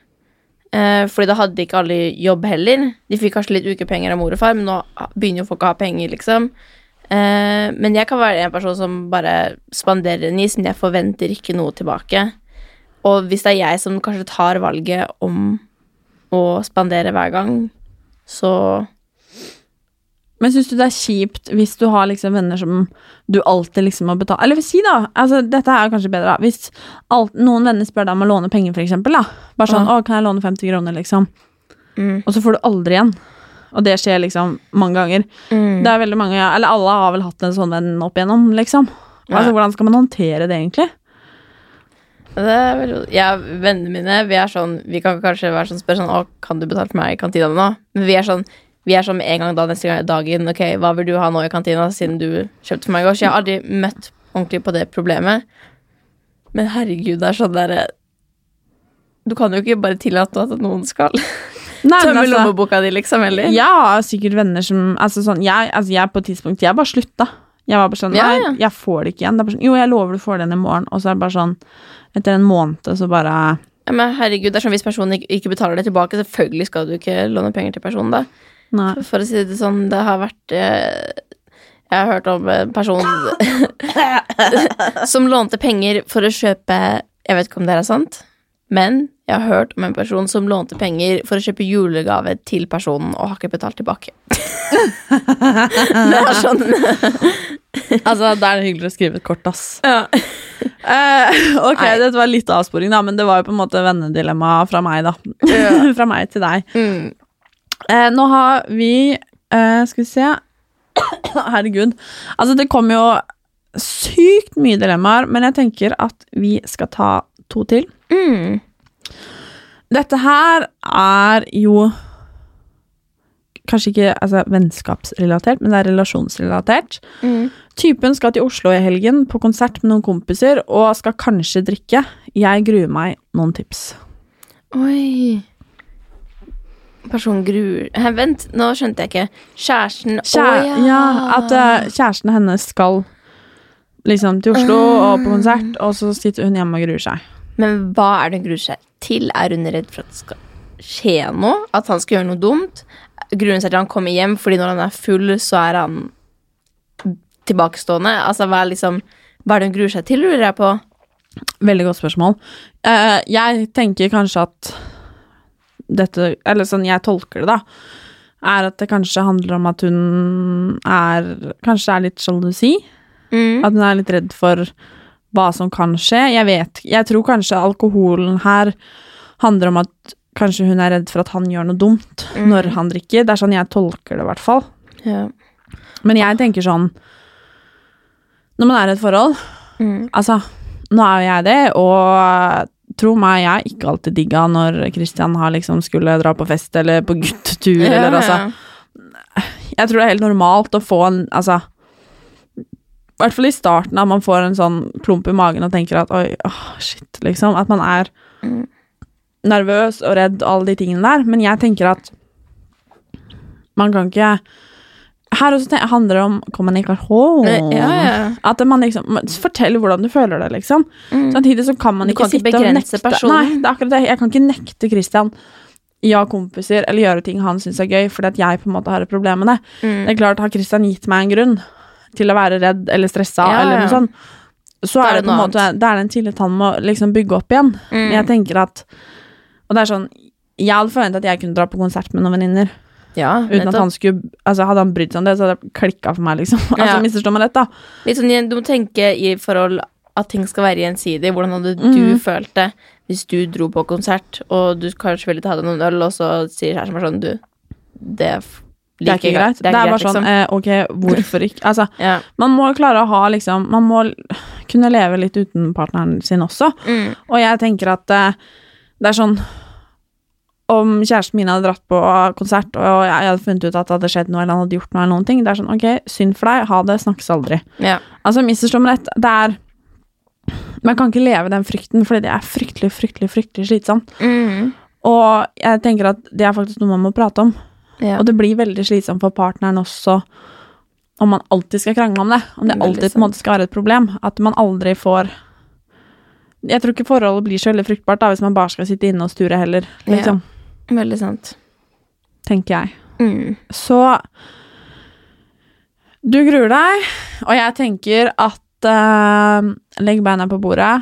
B: eh, fordi da hadde ikke alle jobb heller. De fikk kanskje litt ukepenger av mor og far, men nå begynner jo folk å ha penger, liksom. Eh, men jeg kan være en person som bare spanderer en is, men jeg forventer ikke noe tilbake. Og hvis det er jeg som kanskje tar valget om å spandere hver gang, så
A: Men syns du det er kjipt hvis du har liksom venner som du alltid liksom må betale Eller si, da, altså dette er kanskje bedre, da. Hvis alt, noen venner spør deg om å låne penger, for eksempel, da. Bare sånn
B: Ja.
A: 'Å, kan jeg låne 50 kroner', liksom.
B: Mm.
A: Og så får du aldri igjen. Og det skjer liksom mange ganger.
B: Mm.
A: Det er veldig mange, Eller alle har vel hatt en sånn venn opp igjennom, liksom.
B: Ja.
A: Altså, hvordan skal man håndtere det, egentlig?
B: Det er veldig, ja, Vennene mine vi er sånn Vi kan kanskje være sånn spørre sånn Å, kan du betale for meg i kantina nå? Men vi er sånn Vi er sånn en gang da neste gang dagen Ok, hva vil du ha nå i kantina siden du kjøpte for meg i går? Så jeg har aldri møtt ordentlig på det problemet. Men herregud, det er sånn derre Du kan jo ikke bare tillate at noen skal [LAUGHS]
A: Nei,
B: tømme
A: altså-
B: lommeboka di, liksom, heller.
A: Jeg har sikkert venner som altså sånn, jeg, altså jeg på et tidspunkt Jeg bare slutta. Jeg var bare sånn
B: Ja, ja.
A: jeg får det ikke igjen. Det bare sånn, jo, jeg lover du får den i morgen. Og så er det bare sånn Etter en måned så bare
B: Ja, men herregud, det er sånn Hvis personen ikke, ikke betaler det tilbake, selvfølgelig skal du ikke låne penger til personen, da.
A: Nei.
B: For å si det sånn, det har vært eh, Jeg har hørt om en person [LAUGHS] som lånte penger for å kjøpe Jeg vet ikke om det er sant, men jeg har hørt om en person som lånte penger for å kjøpe julegave til personen og har ikke betalt tilbake. det er sånn [LAUGHS]
A: Altså, da er det hyggelig å skrive et kort, ass.
B: ja.
A: Eh, ok,
B: Nei.
A: dette var litt avsporing, da, men det var jo på en måte vennedilemma fra meg, da. [LAUGHS] fra meg til deg.
B: mm.
A: Eh, nå har vi eh, Skal vi se [COUGHS] Herregud. Altså, det kommer jo sykt mye dilemmaer, men jeg tenker at vi skal ta to til.
B: Mm.
A: Dette her er jo Kanskje ikke altså, vennskapsrelatert, men det er relasjonsrelatert.
B: Mm.
A: Typen skal til Oslo i helgen på konsert med noen kompiser og skal kanskje drikke. Jeg gruer meg. Noen tips.
B: Oi Personen gruer Hæ, Vent, nå skjønte jeg ikke. Kjæresten
A: Kjære,
B: Å,
A: ja. At eh, kjæresten hennes skal liksom til Oslo og på konsert, og så sitter hun hjemme og gruer seg.
B: Men hva er det hun gruer seg til? Er hun redd for at det skal skje noe? At han skal gjøre noe dumt? Gruer hun seg til han kommer hjem fordi når han er full, så er han tilbakestående? Altså, hva er liksom Hva er det hun gruer seg til, lurer jeg på?
A: Veldig godt spørsmål. Eh, jeg tenker kanskje at dette Eller sånn jeg tolker det, da, er at det kanskje handler om at hun er Kanskje er litt sjalusi.
B: Mm.
A: At hun er litt redd for hva som kan skje. Jeg vet Jeg tror kanskje alkoholen her handler om at kanskje hun er redd for at han gjør noe dumt
B: Mm.
A: når han drikker. Det er sånn jeg tolker det, i hvert fall.
B: Ja.
A: Men jeg tenker sånn Når man er i et forhold
B: Mm.
A: Altså, nå er jo jeg det, og tro meg, jeg har ikke alltid digga når Christian har liksom skulle dra på fest eller på guttetur,
B: Ja,
A: eller altså. Jeg tror det er helt normalt å få en Altså I hvert fall i starten, at man får en sånn klump i magen og tenker at oi, åh, shit, liksom. At man er
B: Mm.
A: nervøs og redd og alle de tingene der. Men jeg tenker at man kan ikke Her også handler det om kommunikasjon.
B: Ja, ja.
A: At man liksom Fortell hvordan du føler det, liksom.
B: Mm.
A: Samtidig så kan man ikke
B: kan ikke
A: sitte og nekte
B: personen.
A: Nei, det er akkurat det. Jeg kan ikke nekte Christian ja, kompiser, eller gjøre ting han syns er gøy, fordi at jeg på en måte har et problem med det.
B: Mm.
A: Det er klart, har Christian gitt meg en grunn til å være redd eller stressa,
B: Ja,
A: eller noe sånt, så
B: det
A: er det på en måte Det er den tillit han må liksom bygge opp igjen.
B: Mm.
A: Men jeg tenker at Og det er sånn Jeg hadde forventa at jeg kunne dra på konsert med noen venninner.
B: Ja,
A: Uten at han skulle Altså Hadde han brydd seg om det, så hadde det klikka for meg, liksom. [LAUGHS] Altså, Misforstå meg rett, da.
B: Litt sånn, Du må tenke i forhold at ting skal være gjensidig. Hvordan hadde
A: du
B: du følt det hvis du dro på konsert, og du kanskje ville ta deg noen øl, og så sier kjæresten bare sånn Du, det
A: Det er ikke greit. Det er, bare sånn
B: liksom.
A: eh, Ok, hvorfor ikke? Altså, [LAUGHS]
B: Ja.
A: man må klare å ha liksom Man må kunne leve litt uten partneren sin også.
B: Mm.
A: Og jeg tenker at eh, det er sånn om kjæresten min hadde dratt på konsert, og jeg hadde funnet ut at det hadde skjedd noe, eller han hadde gjort noe, eller noen ting, det er sånn, ok, synd for deg, ha det, snakkes aldri.
B: Ja.
A: Altså, misforstå meg rett, det er Man kan ikke leve den frykten, fordi det er fryktelig, fryktelig, fryktelig slitsomt.
B: Mm.
A: Og jeg tenker at det er faktisk noe man må prate om.
B: Ja.
A: Og det blir veldig slitsomt for partneren også om man alltid skal krangle om det. Om det alltid på en måte skal være et problem. At man aldri får Jeg tror ikke forholdet blir så veldig fruktbart da, hvis man bare skal sitte inne og sture heller, liksom.
B: Veldig sant.
A: Tenker jeg.
B: Mm.
A: Så du gruer deg, og jeg tenker at uh, legg beina på bordet.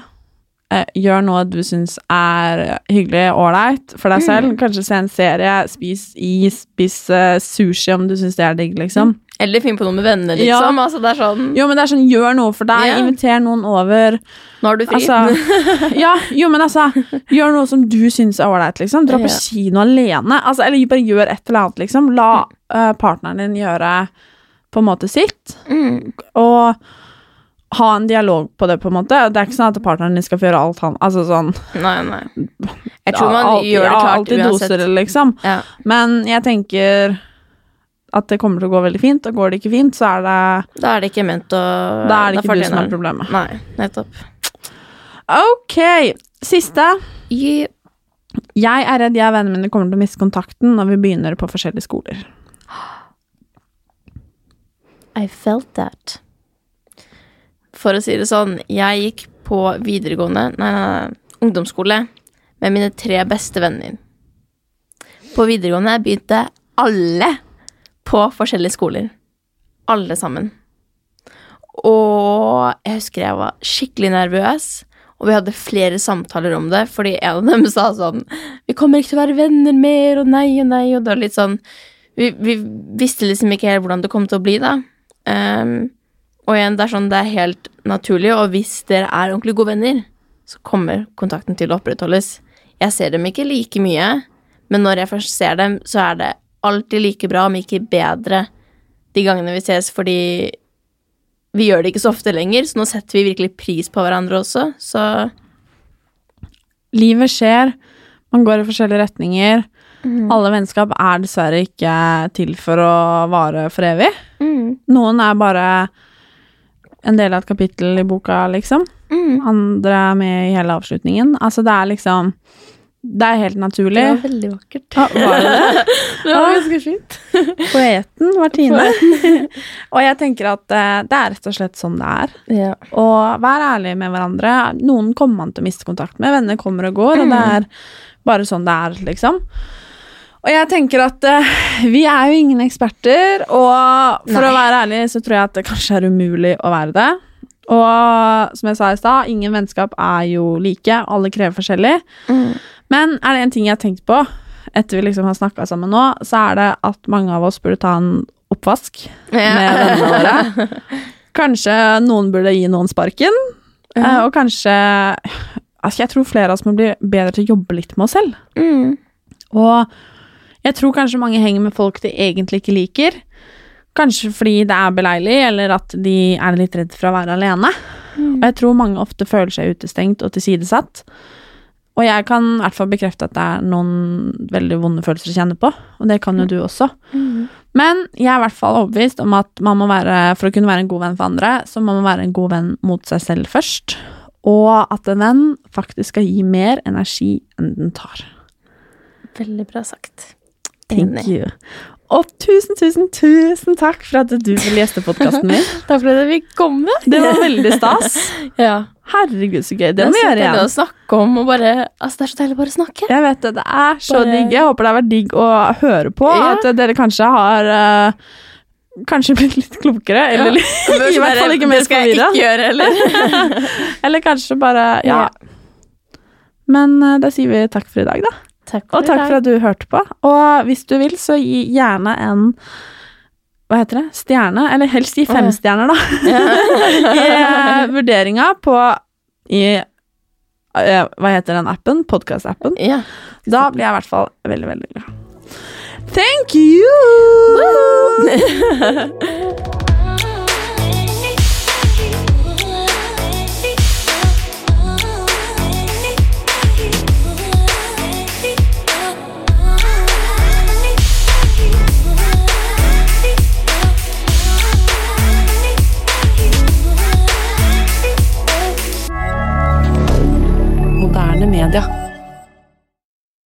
A: Eh, gjør noe du syns er hyggelig og ålreit for deg selv. Kanskje se en serie, spis is, spis eh, sushi om du syns det er digg, liksom.
B: Eller finn på noe med venner,
A: Ja.
B: liksom. Altså, det er sånn
A: Jo, men det er sånn, gjør noe for deg.
B: Yeah.
A: Inviter noen over.
B: Nå har du fri.
A: Altså, [LAUGHS] ja, jo, men altså, gjør noe som du syns er ålreit, liksom. Dra på
B: yeah.
A: kino alene. Altså, eller bare gjør et eller annet, liksom. La uh, partneren din gjøre på en måte sitt.
B: Mm.
A: Og ha en dialog på det, på en måte. Det er ikke sånn at partneren din skal få gjøre alt han Altså sånn
B: Nei, nei. [LAUGHS] Jeg tror man
A: alt-
B: gjør det klart
A: alltid
B: uansett.
A: doser liksom.
B: Ja.
A: Men jeg tenker at det kommer til å gå veldig fint, og går det ikke fint, så er det
B: Da er det ikke ment å
A: Da er det ikke du som er problemet.
B: Nei, nettopp.
A: Ok, siste.
B: Yeah.
A: Jeg er redd jeg og vennene mine kommer til å miste kontakten når vi begynner på forskjellige skoler.
B: I felt that. For å si det sånn, jeg gikk på videregående, nei, nei, ungdomsskole med mine tre beste venner. På videregående begynte alle på forskjellige skoler. Alle sammen. Og jeg husker jeg var skikkelig nervøs, og vi hadde flere samtaler om det, fordi en av dem [LAUGHS] sa sånn Vi kommer ikke til å være venner mer, og nei og nei, og det var litt sånn Vi, vi visste liksom ikke helt hvordan det kom til å bli, da. Um, og igjen, det er sånn det er helt naturlig, og hvis dere er ordentlig gode venner, så kommer kontakten til å opprettholdes. Jeg ser dem ikke like mye, men når jeg først ser dem, så er det alltid like bra, om ikke bedre, de gangene vi ses, fordi vi gjør det ikke så ofte lenger, så nå setter vi virkelig pris på hverandre også, så
A: Livet skjer, man går i forskjellige retninger. Alle vennskap er dessverre ikke til for å vare for evig. Noen er bare en del av et kapittel i boka, liksom. Andre er med i hele avslutningen. Altså, det er liksom Det er helt naturlig.
B: det var veldig vakkert.
A: Ja, var det det? [LAUGHS]
B: Det var ganske fint.
A: Poeten Martine. [LAUGHS] og jeg tenker at uh, det er rett og slett sånn det er.
B: Ja.
A: Og vær ærlig med hverandre. Noen kommer man til å miste kontakt med. Venner kommer og går, og det er bare sånn det er, liksom. Og jeg tenker at uh, vi er jo ingen eksperter, og for
B: Nei.
A: å være ærlig så tror jeg at det kanskje er umulig å være det. Og som jeg sa i stad, ingen vennskap er jo like, alle krever forskjellig. Men er det en ting jeg har tenkt på etter vi liksom har snakka sammen nå, så er det at mange av oss burde ta en oppvask med vennene våre. [LAUGHS] Kanskje noen burde gi noen sparken. ja. Og kanskje altså Jeg tror flere av oss må bli bedre til å jobbe litt med oss selv.
B: Mm.
A: Og jeg tror kanskje mange henger med folk de egentlig ikke liker. Kanskje fordi det er beleilig, eller at de er litt redd for å være alene. Og jeg tror mange ofte føler seg utestengt og tilsidesatt. Og jeg kan i hvert fall bekrefte at det er noen veldig vonde følelser å kjenne på, og det kan jo du også. Men jeg er i hvert fall overbevist om at man må være, for å kunne være en god venn for andre, så må man være en god venn mot seg selv først. Og at en venn faktisk skal gi mer energi enn den tar.
B: Veldig bra sagt.
A: Thank you. Og tusen, tusen, tusen takk for at du ville gjeste podkasten min. [LAUGHS]
B: Takk for at jeg fikk komme.
A: Det var veldig stas. [LAUGHS]
B: Ja.
A: Herregud, så gøy. Det må vi gjøre igjen.
B: å snakke om, og bare Altså, det er så deilig å bare snakke.
A: Jeg vet det. Det er så
B: Bare-
A: digg. Jeg håper det har vært digg å høre på.
B: Ja.
A: At dere kanskje har uh, Kanskje blitt litt klokere, eller
B: Ja.
A: litt, [LAUGHS] i hvert fall ikke mer
B: Det skal jeg ikke gjøre heller.
A: Eller kanskje bare Ja.
B: Ja.
A: Men uh, da sier vi takk for i dag, da.
B: Takk
A: Og takk for at du hørte på. Og hvis du vil, så gi gjerne en hva heter det? Stjerne? Eller helst gi fem stjerner, da. [LAUGHS] [LAUGHS] I eh, vurderinga på i eh, Hva heter den appen? Podkast-appen.
B: Ja.
A: Da blir jeg i hvert fall veldig, veldig glad. Thank you! [LAUGHS]
C: moderne media.